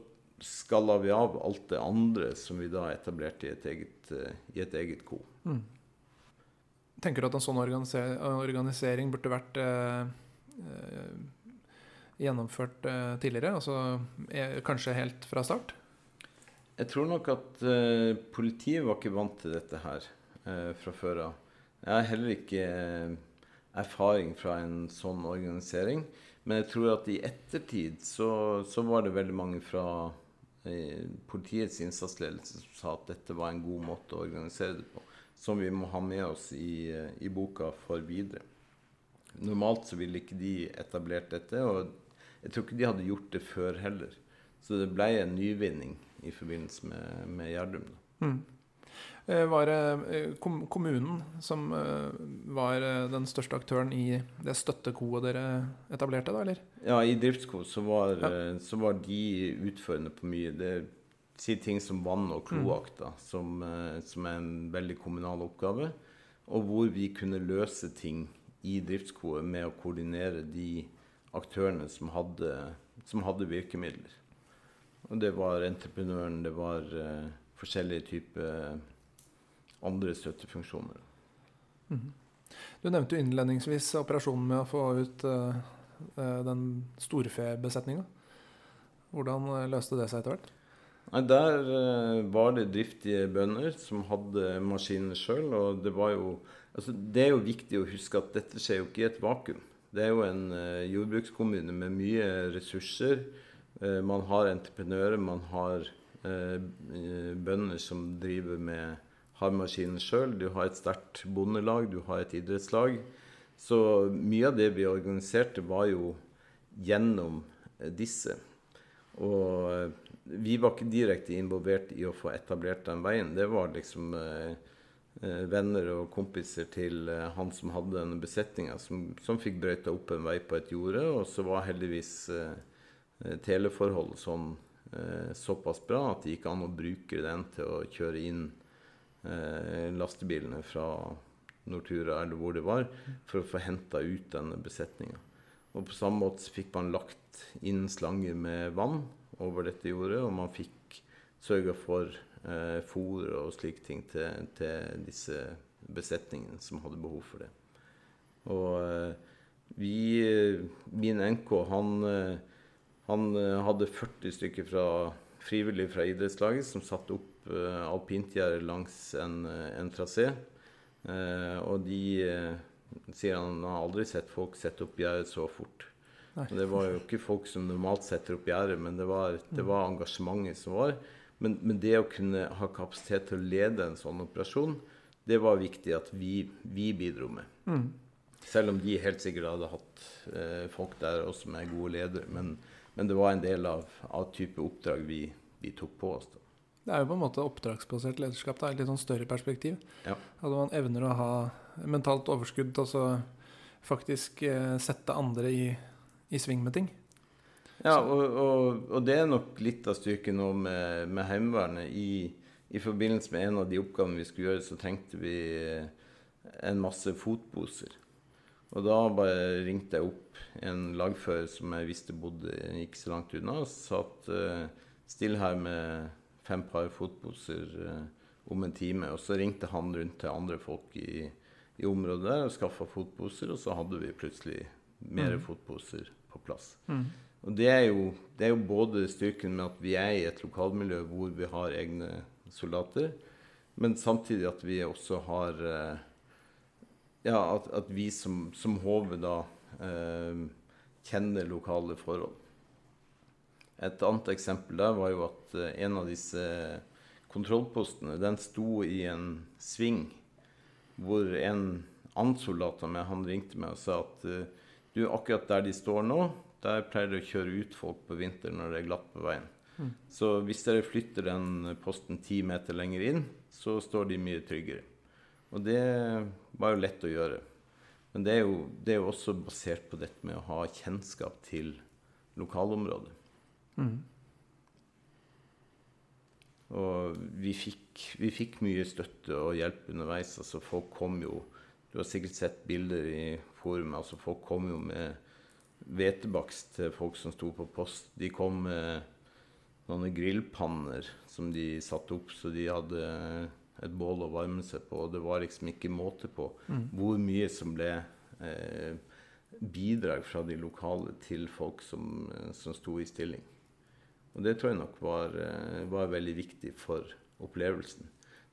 skalla vi av alt det andre som vi da etablerte i et eget, uh, i et eget ko. Mm. Tenker du at en sånn organisering burde vært eh, eh, gjennomført eh, tidligere? Altså kanskje helt fra start? Jeg tror nok at eh, politiet var ikke vant til dette her eh, fra før av. Jeg har heller ikke erfaring fra en sånn organisering. Men jeg tror at i ettertid så, så var det veldig mange fra eh, politiets innsatsledelse som sa at dette var en god måte å organisere det på. Som vi må ha med oss i, i boka for videre. Normalt så ville ikke de etablert dette, og jeg tror ikke de hadde gjort det før heller. Så det ble en nyvinning i forbindelse med, med Gjerdrum. Mm. Eh, Var det eh, kom- kommunen som eh, var den største aktøren i det støttekoet dere etablerte, da, eller? Ja, i Driftsko så var, Ja. så var de utførende på mye. Det sier ting som vann og kloakk, da, som, eh, som er en veldig kommunal oppgave. Og hvor vi kunne løse ting i driftskoet med å koordinere de aktørene som hadde, som hadde virkemidler. Og det var entreprenøren, det var uh, forskjellige typer andre støttefunksjoner. Du nevnte jo innledningsvis operasjonen med å få ut uh, eh, den storfebesetninga. Hvordan eh, løste det seg etter hvert? Nei, Der eh, var det driftige bønder som hadde maskinene sjøl. Og det var jo altså, Det er jo viktig å huske at dette skjer jo ikke i et vakuum. Det er jo en eh, jordbrukskommune med mye ressurser. Eh, man har entreprenører, man har bønder som driver med har maskinen sjøl. Du har et sterkt bondelag, du har et idrettslag. Så mye av det vi organiserte, var jo gjennom disse. Og vi var ikke direkte involvert i å få etablert den veien. Det var liksom eh, eh, venner og kompiser til eh, han som hadde denne besetninga, som, som fikk brøyta opp en vei på et jorde. Og så var heldigvis eh, teleforholdet sånn eh, såpass bra at det gikk an å bruke den til å kjøre inn eh, lastebilene fra Nortura eller hvor det var, for å få henta ut denne besetninga. Og på samme måte fikk man lagt inn slanger med vann over dette jordet, og man fikk sørga for eh, fôr og slike ting til, til disse besetningene som hadde behov for det. Og eh, vi, min NK, han, eh, han eh, hadde 40 stykker fra frivillige fra idrettslaget som satte opp eh, alpintgjerde langs en, eh, en trasé. Eh, og de sier han har aldri sett folk sette opp gjerdet så fort. Og det var jo ikke folk som normalt setter opp gjerdet, men det var, det var engasjementet som var. Men, men det å kunne ha kapasitet til å lede en sånn operasjon, det var viktig at vi, vi bidro med. Mm. Selv om de helt sikkert hadde hatt eh, folk der også som er gode ledere. Men, men det var en del av, av type oppdrag vi, vi tok på oss. Da. Det er jo på en måte oppdragsbasert lederskap. Da, er et litt sånn større perspektiv. Ja. At man evner å ha mentalt overskudd og så faktisk eh, sette andre i, i sving med ting. Ja, og, og, og det er nok litt av styrken nå med, med Heimevernet. I, I forbindelse med en av de oppgavene vi skulle gjøre, så trengte vi eh, en masse fotposer. Og da bare ringte jeg opp en lagfører som jeg visste bodde ikke så langt unna, og satt at uh, stille her med fem par fotposer uh, om en time. Og så ringte han rundt til andre folk i, i området der og skaffa fotposer, og så hadde vi plutselig mer Mm. fotposer på plass. Mm. Og det er, jo, det er jo både styrken med at vi er i et lokalmiljø hvor vi har egne soldater, men samtidig at vi også har eh, Ja, at, at vi som, som HV da eh, kjenner lokale forhold. Et annet eksempel der var jo at eh, en av disse kontrollpostene den sto i en sving hvor en annen soldat av meg han ringte meg og sa at eh, du, akkurat der de står nå, der pleier de å kjøre ut folk på vinteren når det er glatt på veien. Mm. Så hvis dere flytter den posten ti meter lenger inn, så står de mye tryggere. Og det var jo lett å gjøre. Men det er jo, det er jo også basert på dette med å ha kjennskap til lokalområdet. Mm. Og vi fikk, vi fikk mye støtte og hjelp underveis. Altså folk kom jo Du har sikkert sett bilder i forumet. Altså folk kom jo med hvetebakst til folk som sto på post. De kom med noen grillpanner som de satte opp, så de hadde et bål å varme seg på. Og det var liksom ikke måte på Mm. hvor mye som ble eh, bidrag fra de lokale til folk som, som sto i stilling. Og det tror jeg nok var, eh, var veldig viktig for opplevelsen.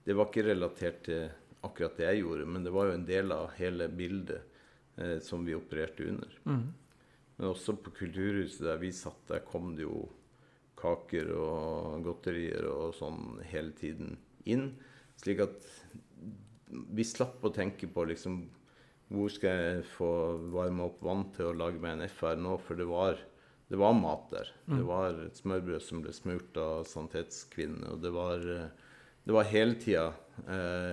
Det var ikke relatert til akkurat det jeg gjorde, men det var jo en del av hele bildet eh, som vi opererte under. Mm. Men også på Kulturhuset der vi satt, der kom det jo, kaker og godterier og sånn hele tiden inn. Slik at vi slapp å tenke på liksom hvor skal jeg få varme opp vann til å lage meg en FR nå? For det var, det var mat der. Det var et smørbrød som ble smurt av sanitetskvinnene. Og det var, eh, det var hele tida eh,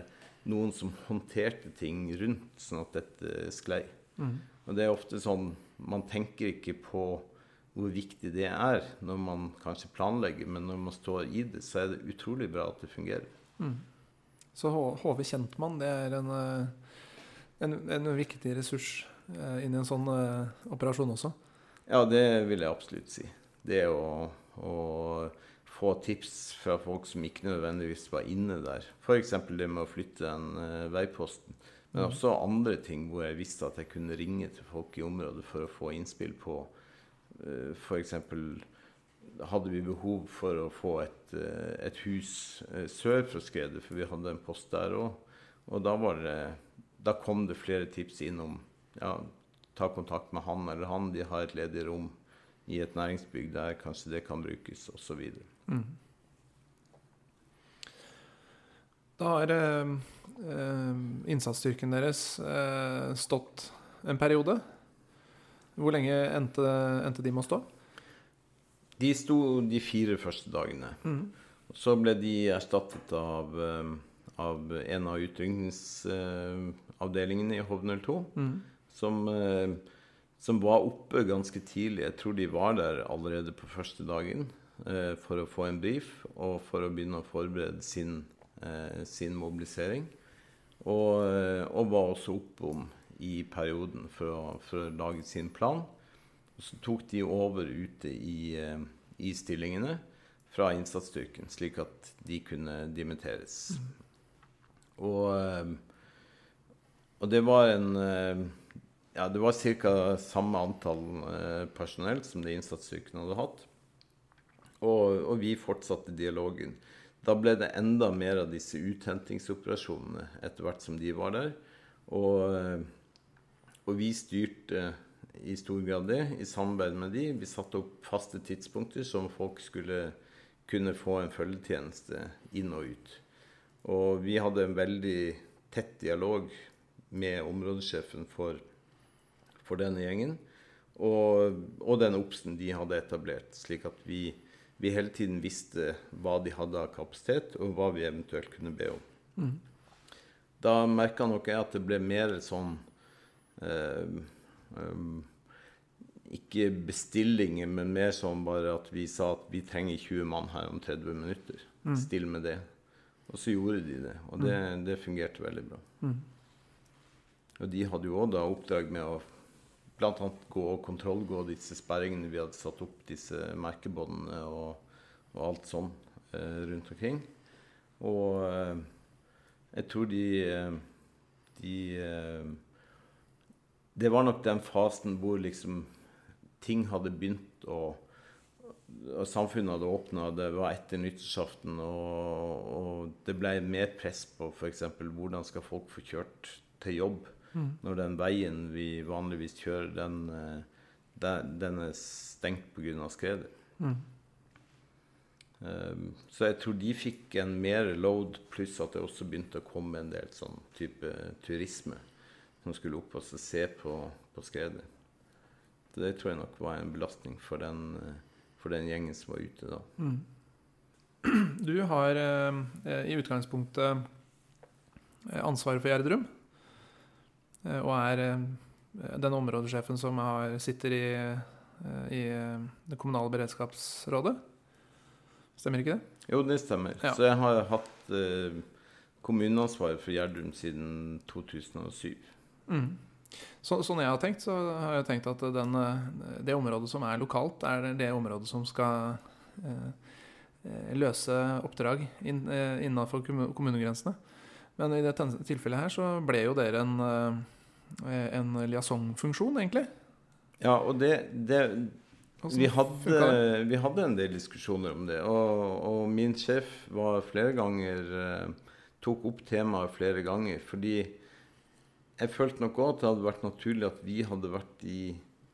noen som håndterte ting rundt, sånn at dette sklei. Og det er ofte sånn Man tenker ikke på hvor viktig det er når man kanskje planlegger, men når man står i det, så er det utrolig bra at det fungerer. Så HV Kjentmann det er en, eh, en, en viktig ressurs eh, inn i en sånn eh, operasjon også. Ja, det vil jeg absolutt si. Det å, å få tips fra folk som ikke nødvendigvis var inne der. F.eks. det med å flytte den eh, veiposten. Men også andre ting hvor jeg visste at jeg kunne ringe til folk i området for å få innspill på uh, F.eks. hadde vi behov for å få et, eh, et hus eh, sør for skredet, for vi hadde en post der òg. Og da, var det, da kom det flere tips innom ja, ta kontakt med han eller han. De har et ledig rom i et næringsbygg der, kanskje det kan brukes, osv. Da har eh, eh, innsatsstyrken deres eh, stått en periode. Hvor lenge endte, endte de med å stå? De sto de fire første dagene. Mm. Så ble de erstattet av, eh, av en av utrykningsavdelingene i HV02, som, eh, som var oppe ganske tidlig. Jeg tror de var der allerede på første dagen eh, for å få en brief og for å begynne å forberede sin, eh, sin mobilisering. Og, eh, og var også oppom i perioden for å, for å lage sin plan. Og så tok de over ute i, eh, i stillingene fra innsatsstyrken, slik at de kunne dimitteres. Og, eh, og det var en Ja, det var ca. samme antall eh, personell som det innsatsstyrken hadde hatt. Og, og vi fortsatte dialogen. Da ble det enda mer av disse uthentingsoperasjonene etter hvert som de var der. Og, eh, og vi styrte i stor grad det i samarbeid med de. Vi satte opp faste tidspunkter som folk skulle kunne få en følgetjeneste inn og ut. Og vi hadde en veldig tett dialog med områdesjefen for, for denne gjengen. Og, og den obsen de hadde etablert, slik at vi, vi hele tiden visste hva de hadde av kapasitet, og hva vi eventuelt kunne be om. Da merka nok jeg at det ble mer sånn eh, eh, Ikke bestillinger, men mer sånn bare at vi sa at vi trenger 20 mann her om 30 minutter. Still med det. Og så gjorde de det, og det, det fungerte veldig bra. Og de hadde jo òg da oppdrag med å bl.a. gå og kontrollgå disse sperringene vi hadde satt opp, disse merkebåndene og, og alt sånn eh, rundt omkring. Og eh, jeg tror de, eh, de eh, Det var nok den fasen hvor liksom ting hadde begynt å og Samfunnet hadde åpna, det var etter nyttårsaften, og, og det ble mer press på f.eks. hvordan skal folk få kjørt til jobb når den veien vi vanligvis kjører, den, eh, den, er stengt pga. skredet. Mm. så jeg tror de fikk en mer load, pluss at det også begynte å komme en del sånn type turisme som skulle opp og se på, på skredet. Så det tror jeg nok var en belastning for den, eh, for den gjengen som var ute da. (clears throat) Du har eh, i utgangspunktet ansvaret for Gjerdrum. Eh, Og er eh, den områdesjefen som har, sitter i, eh, i det kommunale beredskapsrådet. Stemmer ikke det? Jo, det stemmer. Ja. Så jeg har hatt eh, kommuneansvaret for Gjerdrum siden 2007. Så, sånn jeg har tenkt, så har jeg tenkt at den, det området som er lokalt, er det området som skal eh, løse oppdrag inn, eh, innenfor kommunegrensene. Men i dette tilfellet her så ble jo dere en, en liaisonfunksjon, egentlig. Ja, og det, det vi hadde, vi hadde en del diskusjoner om det. Og, og min sjef var flere ganger eh, tok opp temaet flere ganger. Fordi jeg følte nok òg at det hadde vært naturlig at vi hadde vært i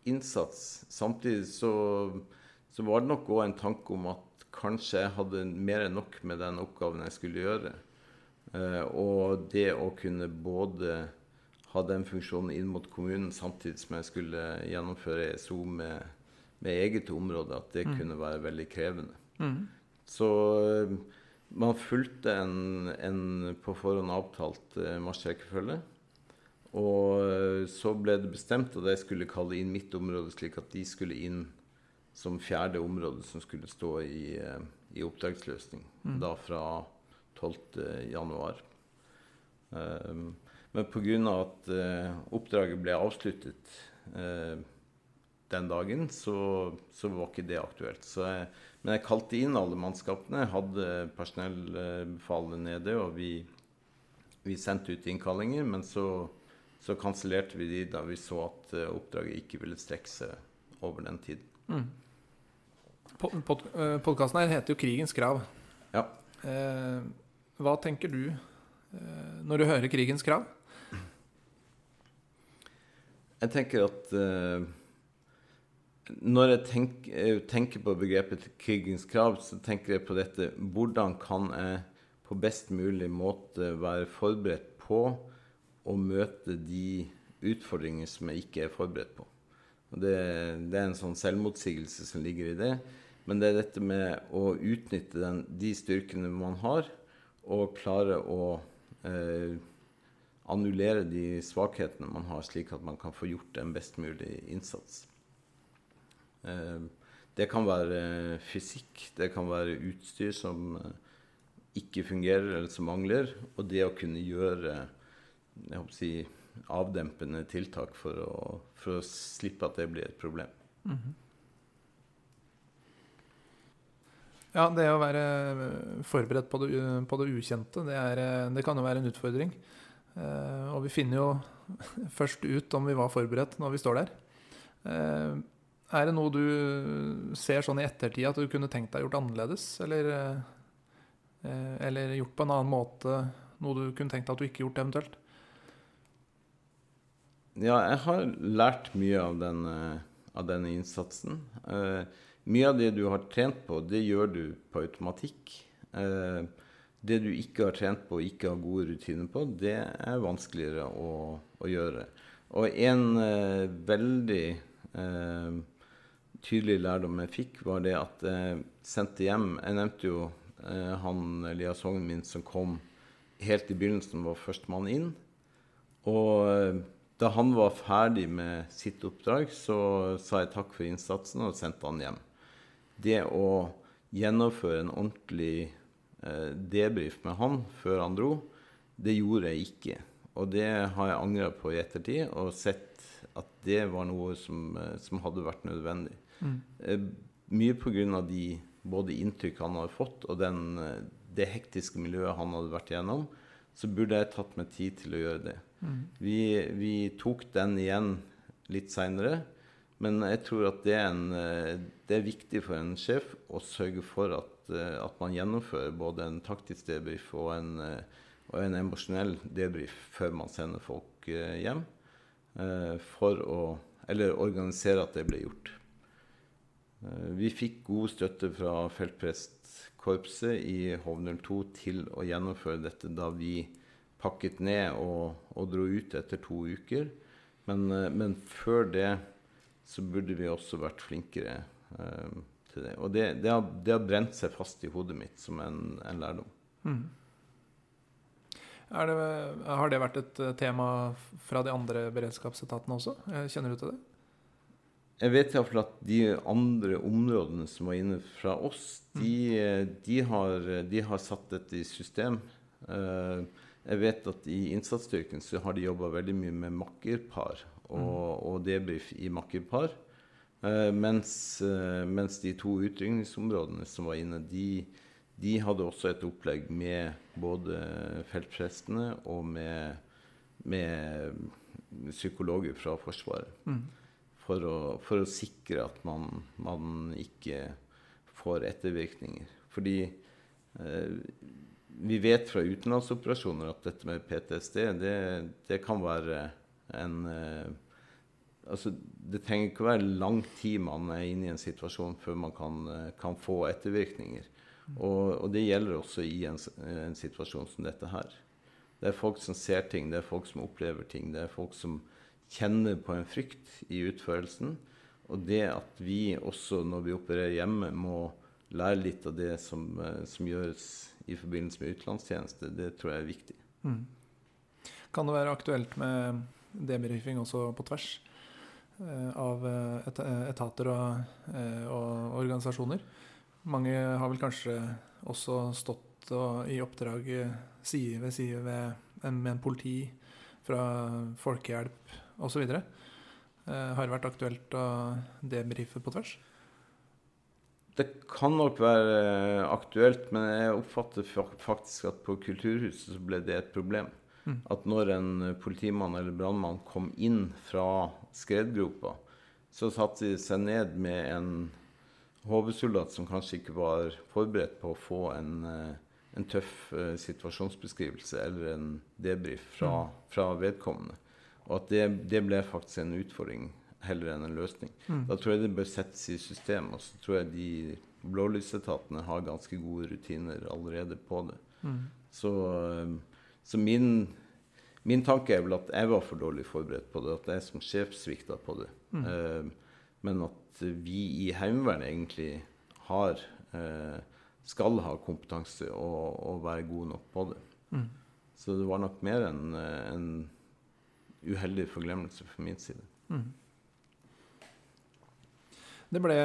innsats. Samtidig så så var det nok òg en tanke om at kanskje jeg hadde mer enn nok med den oppgaven jeg skulle gjøre. Eh, og det å kunne både ha den funksjonen inn mot kommunen samtidig som jeg skulle gjennomføre ESO med, med eget område, at det mm. kunne være veldig krevende. Mm. Så eh, man fulgte en, en på forhånd avtalt eh, marsjrekkefølge. Og eh, så ble det bestemt at jeg skulle kalle inn mitt område, slik at de skulle inn som fjerde område som skulle stå i, i oppdragsløsning. Mm. Da fra 12.1. Um, men pga. at uh, oppdraget ble avsluttet uh, den dagen, så, så, var ikke det aktuelt. Jeg, men jeg kalte inn alle mannskapene. Hadde personellbefalet nede, og vi, vi, sendte ut innkallinger. Men så, så kansellerte vi de da vi så at uh, oppdraget ikke ville strekke seg over den tiden. Mm. Pod Podkasten her heter jo 'Krigens krav'. Ja. Eh, hva tenker du eh, når du hører 'Krigens krav'? Jeg tenker at uh, når jeg tenker, jeg tenker, på begrepet 'krigens krav', så tenker jeg på dette Hvordan kan jeg på best mulig måte være forberedt på å møte de utfordringer som jeg ikke er forberedt på? Det, det, er en sånn selvmotsigelse som ligger i det. Men det er dette med å utnytte den, de styrkene man har, og klare å eh, annullere de svakhetene man har, slik at man kan få gjort en best mulig innsats. Eh, det kan være fysikk, det kan være utstyr som eh, ikke fungerer eller som mangler. Og det å kunne gjøre jeg håper å si, avdempende tiltak for å, for å, slippe at det blir et problem. Mm -hmm. Ja, det å være forberedt på det, på det ukjente, det, er, det, kan jo være en utfordring. Eh, og vi finner jo (laughs) først ut om vi var forberedt når vi står der. Eh, er det noe du ser sånn i ettertid at du kunne tenkt deg gjort annerledes? Eller, eh, eller gjort på en annen måte noe du kunne tenkt deg at du ikke gjort eventuelt? Ja, jeg har lært mye av den, av denne innsatsen. mye av det du har trent på, det gjør du på automatikk. Eh, det du ikke har trent på og ikke har gode rutiner på, det er vanskeligere å, å gjøre. Og en eh, veldig eh, tydelig lærdom jeg fikk, var det at jeg sendte hjem Jeg nevnte jo eh, han liaisongen min som kom helt i begynnelsen, var førstemann inn. Og eh, da han var ferdig med sitt oppdrag, så sa jeg takk for innsatsen og sendte han hjem. Det å gjennomføre en ordentlig Eh, debrief med han før han dro. Det gjorde jeg ikke. Og det har jeg angra på i ettertid, og sett at det var noe som, eh, som hadde vært nødvendig. Mm. Eh, mye pga. de både inntrykk han hadde fått, og den, det hektiske miljøet han hadde vært igjennom, så burde jeg tatt meg tid til å gjøre det. Mm. Vi, vi, tok den igjen litt seinere. Men jeg tror at det er, en, det er viktig for en sjef å sørge for at Eh, at man gjennomfører både en taktisk debrief og en, eh, og en emosjonell debrief før man sender folk eh, hjem. For å Eller organisere at det ble gjort. Vi fikk god støtte fra feltprestkorpset i HV02 til å gjennomføre dette da vi pakket ned og, og dro ut etter to uker. Men, men, før det så burde vi også vært flinkere til det. Og det, det, har, det, har, brent seg fast i hodet mitt som en, en lærdom. Mm. Det, har det vært et eh, tema fra de andre beredskapsetatene også? Kjenner du til det? Jeg vet iallfall at de andre områdene som var inne fra oss, de, mm. de, har, de har, satt dette i system. Eh, jeg vet at i innsatsstyrken så har de jobba veldig mye med makkerpar og, mm. og debrief i makkerpar. Uh, mens, uh, mens, de to utrykningsområdene som var inne, de, de, hadde også et opplegg med både feltprestene og med, med psykologer fra Forsvaret. Mm. For, å, for, å, sikre at man, man, ikke får ettervirkninger. Fordi uh, vi vet fra utenlandsoperasjoner at dette med PTSD det, det kan være en altså, Det trenger ikke å være lang tid man er inne i en situasjon før man kan, eh, kan få ettervirkninger. Og, og, det gjelder også i en, en, situasjon som dette her. Det er folk som ser ting, det er folk som opplever ting. Det er folk som kjenner på en frykt i utførelsen. Og det at vi også når vi opererer hjemme, må lære litt av det som, eh, som gjøres i forbindelse med utenlandstjeneste, det tror jeg er viktig. Mm. Kan det være aktuelt med debrifing også på tvers eh, av eh, etater og, og, organisasjoner? Mange har vel kanskje også stått og, i oppdrag side ved side med en politi, fra folkehjelp osv. Eh, har det vært aktuelt å debrife på tvers? Det kan nok være aktuelt, men jeg oppfatter faktisk at på Kulturhuset så ble det et problem. Mm. At når en politimann eller brannmann kom inn fra skredgropa, så satte de seg ned med en HV-soldat som kanskje ikke var forberedt på å få en, eh, en tøff uh, situasjonsbeskrivelse eller en debrief fra, mm. fra vedkommende. Og at det, det, ble faktisk en utfordring heller enn en løsning. Mm. Da tror jeg det bør settes i system. Og så tror jeg de blålysetatene har ganske gode rutiner allerede på det. Mm. Så, eh, så min, min, tanke er vel at jeg var for dårlig forberedt på det. At jeg som sjef svikta på det. Mm. Uh, men at vi i Heimevernet egentlig har uh, skal ha kompetanse og, og, være gode nok på det. Mm. Så det var nok mer enn en uheldig forglemmelse fra min side. Mm. Det ble,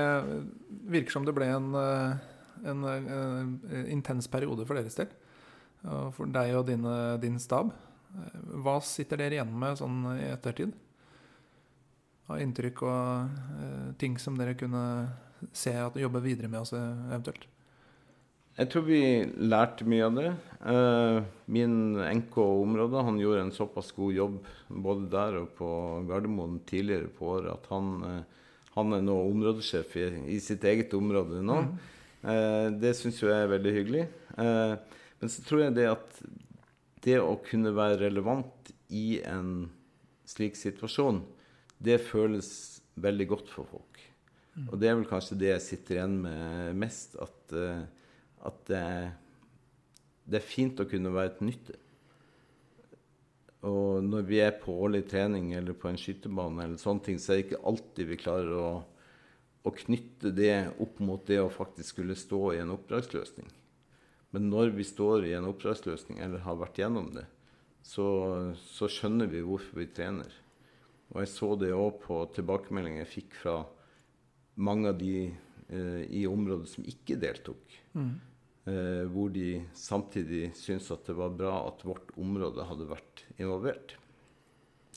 virker som det ble en, eh, en, en, eh, en intens periode for deres del. For deg og dine, din stab. Hva sitter dere igjen med sånn i ettertid? Av inntrykk og uh, ting som dere kunne se at jobbe videre med oss eventuelt? Jeg tror vi lærte mye av det. Uh, min NK-område han gjorde en såpass god jobb både der og på Gardermoen tidligere på året at han, han er nå områdesjef i, i, sitt eget område nå. Mm. Det syns jeg er veldig hyggelig. men så tror jeg det at det å kunne være relevant i en slik situasjon, det føles veldig godt for folk. Mm. Og det er vel kanskje det jeg sitter igjen med mest. at at det, det, er fint å kunne være til nytte. Og når vi er på årlig trening eller på en skytebane, eller sånne ting, så er det ikke alltid vi klarer å, å knytte det opp mot det å faktisk skulle stå i en oppdragsløsning. Men når vi står i en oppdragsløsning eller har vært gjennom det, så, så skjønner vi hvorfor vi trener. Og jeg så det òg på tilbakemeldinger jeg fikk fra mange av de eh, i området som ikke deltok. Mm. Eh, hvor de samtidig syntes at det var bra at vårt område hadde vært involvert.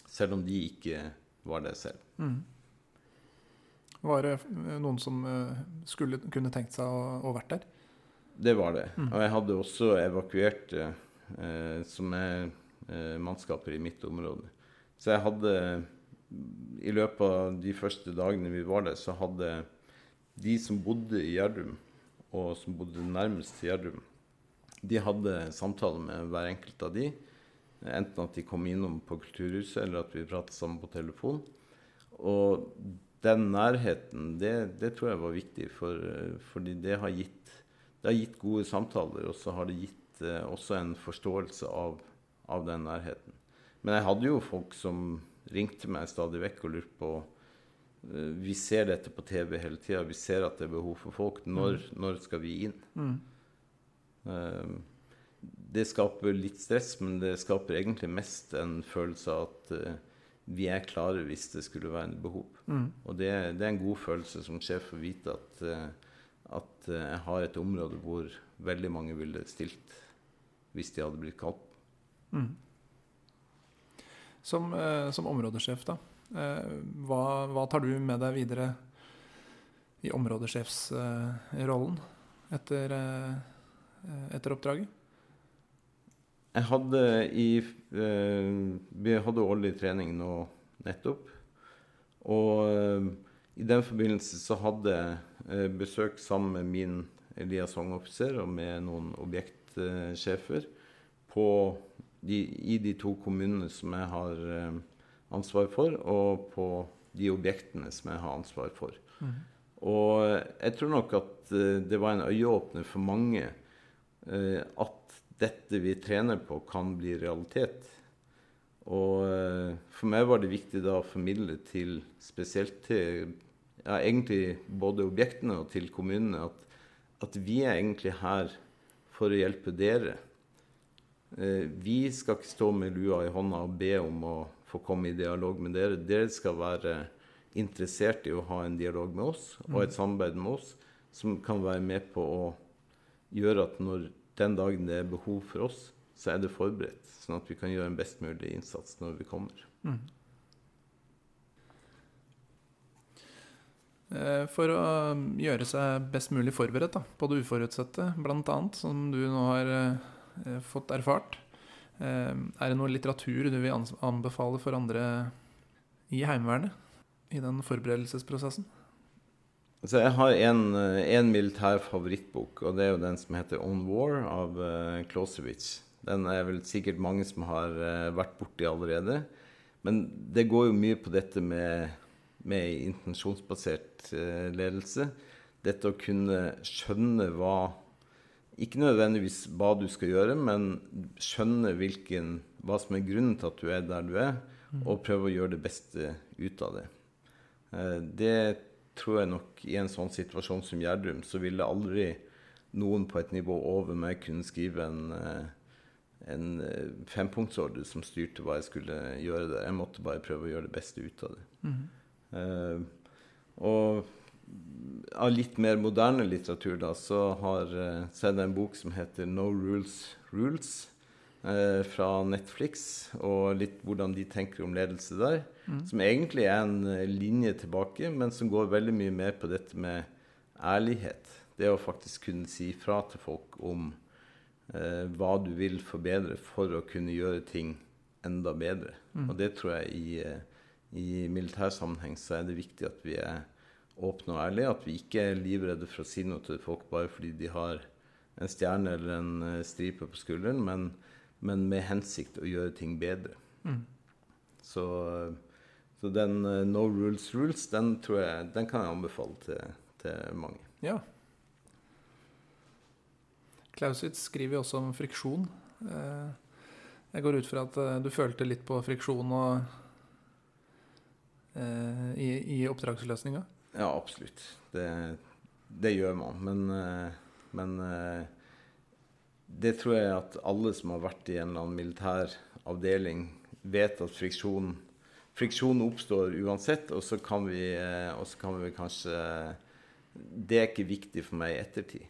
Selv om de ikke var det selv. Mm. Var det noen som eh, skulle kunne tenkt seg å, å vært der? Det var det. Mm. Og jeg hadde også evakuert eh, som er eh, mannskaper i mitt område. Så jeg hadde I løpet av de første dagene vi var der, så hadde de som bodde i Gjerdrum, og som bodde nærmest Gjerdrum, de hadde samtaler med hver enkelt av de. Enten at de kom innom på Kulturhuset, eller at vi pratet sammen på telefon. Og den nærheten, det, det tror jeg var viktig, for, fordi det har, gitt, det har gitt gode samtaler. Og så har det gitt eh, også en forståelse av, av, den nærheten. Men jeg hadde jo folk som ringte meg stadig vekk og lurte på Eh, vi ser dette på TV hele tida. Vi ser at det er behov for folk. Når, mm. når skal vi inn? Mm. Eh, det skaper litt stress, men det skaper egentlig mest en følelse av at uh, vi er klare hvis det skulle være en behov. Mm. Og det, det, er en god følelse som sjef å vite at, uh, at jeg har et område hvor veldig mange ville stilt hvis de hadde blitt kalt. Mm. Som, som områdesjef, da. Eh, hva, hva, tar du med deg videre i områdesjefsrollen etter, eh, etter oppdraget? Jeg hadde i eh, Vi hadde årlig trening nå nettopp. Og i den forbindelse så hadde jeg besøk sammen med min liaisonoffiser og med noen objektsjefer de, i de to kommunene som jeg har ansvar for, og på de objektene som jeg har ansvar for. Og jeg tror nok at eh, det var en øyeåpner for mange eh, at dette vi trener på, kan bli realitet. Og eh, for meg var det viktig da å formidle til spesielt til ja, egentlig både objektene og til kommunene at, at vi er egentlig her for å hjelpe dere. Eh, vi skal ikke stå med lua i hånda og be om å få komme i dialog med dere. Dere skal være interessert i å ha en dialog med oss og et samarbeid med oss som kan være med på å gjøre at når den dagen det er behov for oss, så er det forberedt. Sånn at vi kan gjøre en best mulig innsats når vi kommer. Eh, For å gjøre seg best mulig forberedt da, på det uforutsette, bl.a., som du nå har eh, fått erfart, eh, er det noe litteratur du vil anbefale for andre i Heimevernet i den forberedelsesprosessen? Altså, jeg har en, eh, militær favorittbok, og det er jo den som heter On War av uh. Den er vel sikkert mange som har eh, vært borti allerede. Men det går jo mye på dette med, med intensjonsbasert eh, ledelse. Dette å kunne skjønne hva Ikke nødvendigvis hva du skal gjøre, men skjønne hvilken, hva som er grunnen til at du er der du er, og prøve å gjøre det beste ut av det. Eh, Det tror jeg nok i en sånn situasjon som Gjerdrum, så ville aldri noen på et nivå over meg kunne skrive en, eh, en fempunktsordre som styrte hva jeg skulle gjøre der. Jeg måtte bare prøve å gjøre det beste ut av det. Eh, og av litt mer moderne litteratur da, så, har, eh, så er det en bok som heter No Rules Rules eh, fra Netflix, og litt hvordan de tenker om ledelse der. Som egentlig er en eh, linje tilbake, men som går veldig mye mer på dette med ærlighet. Det å faktisk kunne si fra til folk om eh, hva du vil forbedre for å kunne gjøre ting enda bedre. Og det tror jeg i, eh, i militær sammenheng så er det viktig at vi er åpne og ærlige. At vi ikke er livredde for å si noe til folk bare fordi de har en stjerne eller en eh, stripe på skulderen, men, men med hensikt å gjøre ting bedre. Så, så den eh, No Rules Rules, den tror jeg den kan jeg anbefale til, til mange. Ja. Clausitz skriver jo også om friksjon. Eh, Jeg går ut fra at du følte litt på friksjon og, eh, i, i oppdragsløsninga. Ja, absolutt. Det, det gjør man. Men, eh, men eh, det tror jeg at alle som har vært i en eller annen militær avdeling, vet at friksjon, friksjon oppstår uansett. Og så kan vi, kan vi kanskje Det er ikke viktig for meg i ettertid.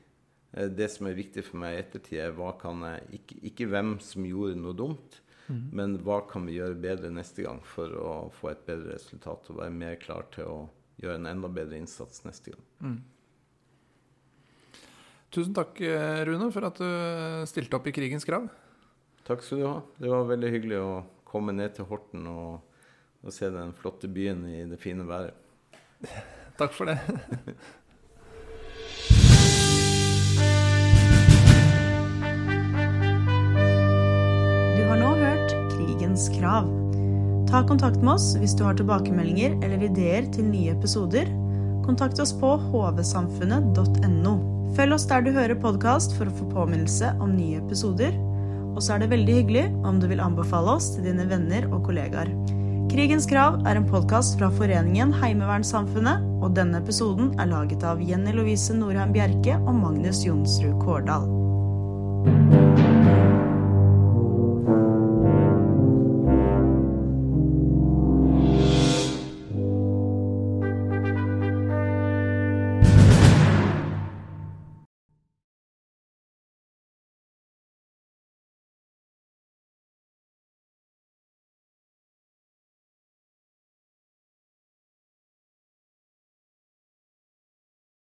Det som er viktig for meg i ettertid, er hva kan jeg, ikke, ikke hvem som gjorde noe dumt, men hva kan vi gjøre bedre neste gang for å få et bedre resultat og være mer klar til å gjøre en enda bedre innsats neste gang. Tusen takk, eh, Rune, for at du stilte opp i krigens krav. Takk skal du ha. Det var veldig hyggelig å komme ned til Horten og, og se den flotte byen i det fine været. (laughs) Takk for det. (laughs) Du har nå hørt Krigens krav. Ta kontakt med oss hvis du har tilbakemeldinger eller ideer til nye episoder. Kontakt oss på hvsamfunnet.no. Følg oss der du hører podkast for å få påminnelse om nye episoder. Og så er det veldig hyggelig om du vil anbefale oss til dine venner og kollegaer. Krigens krav er en podkast fra foreningen Heimevernssamfunnet, og denne episoden er laget av Jenny Lovise Norheim Bjerke og Magnus Jonsrud Kårdal.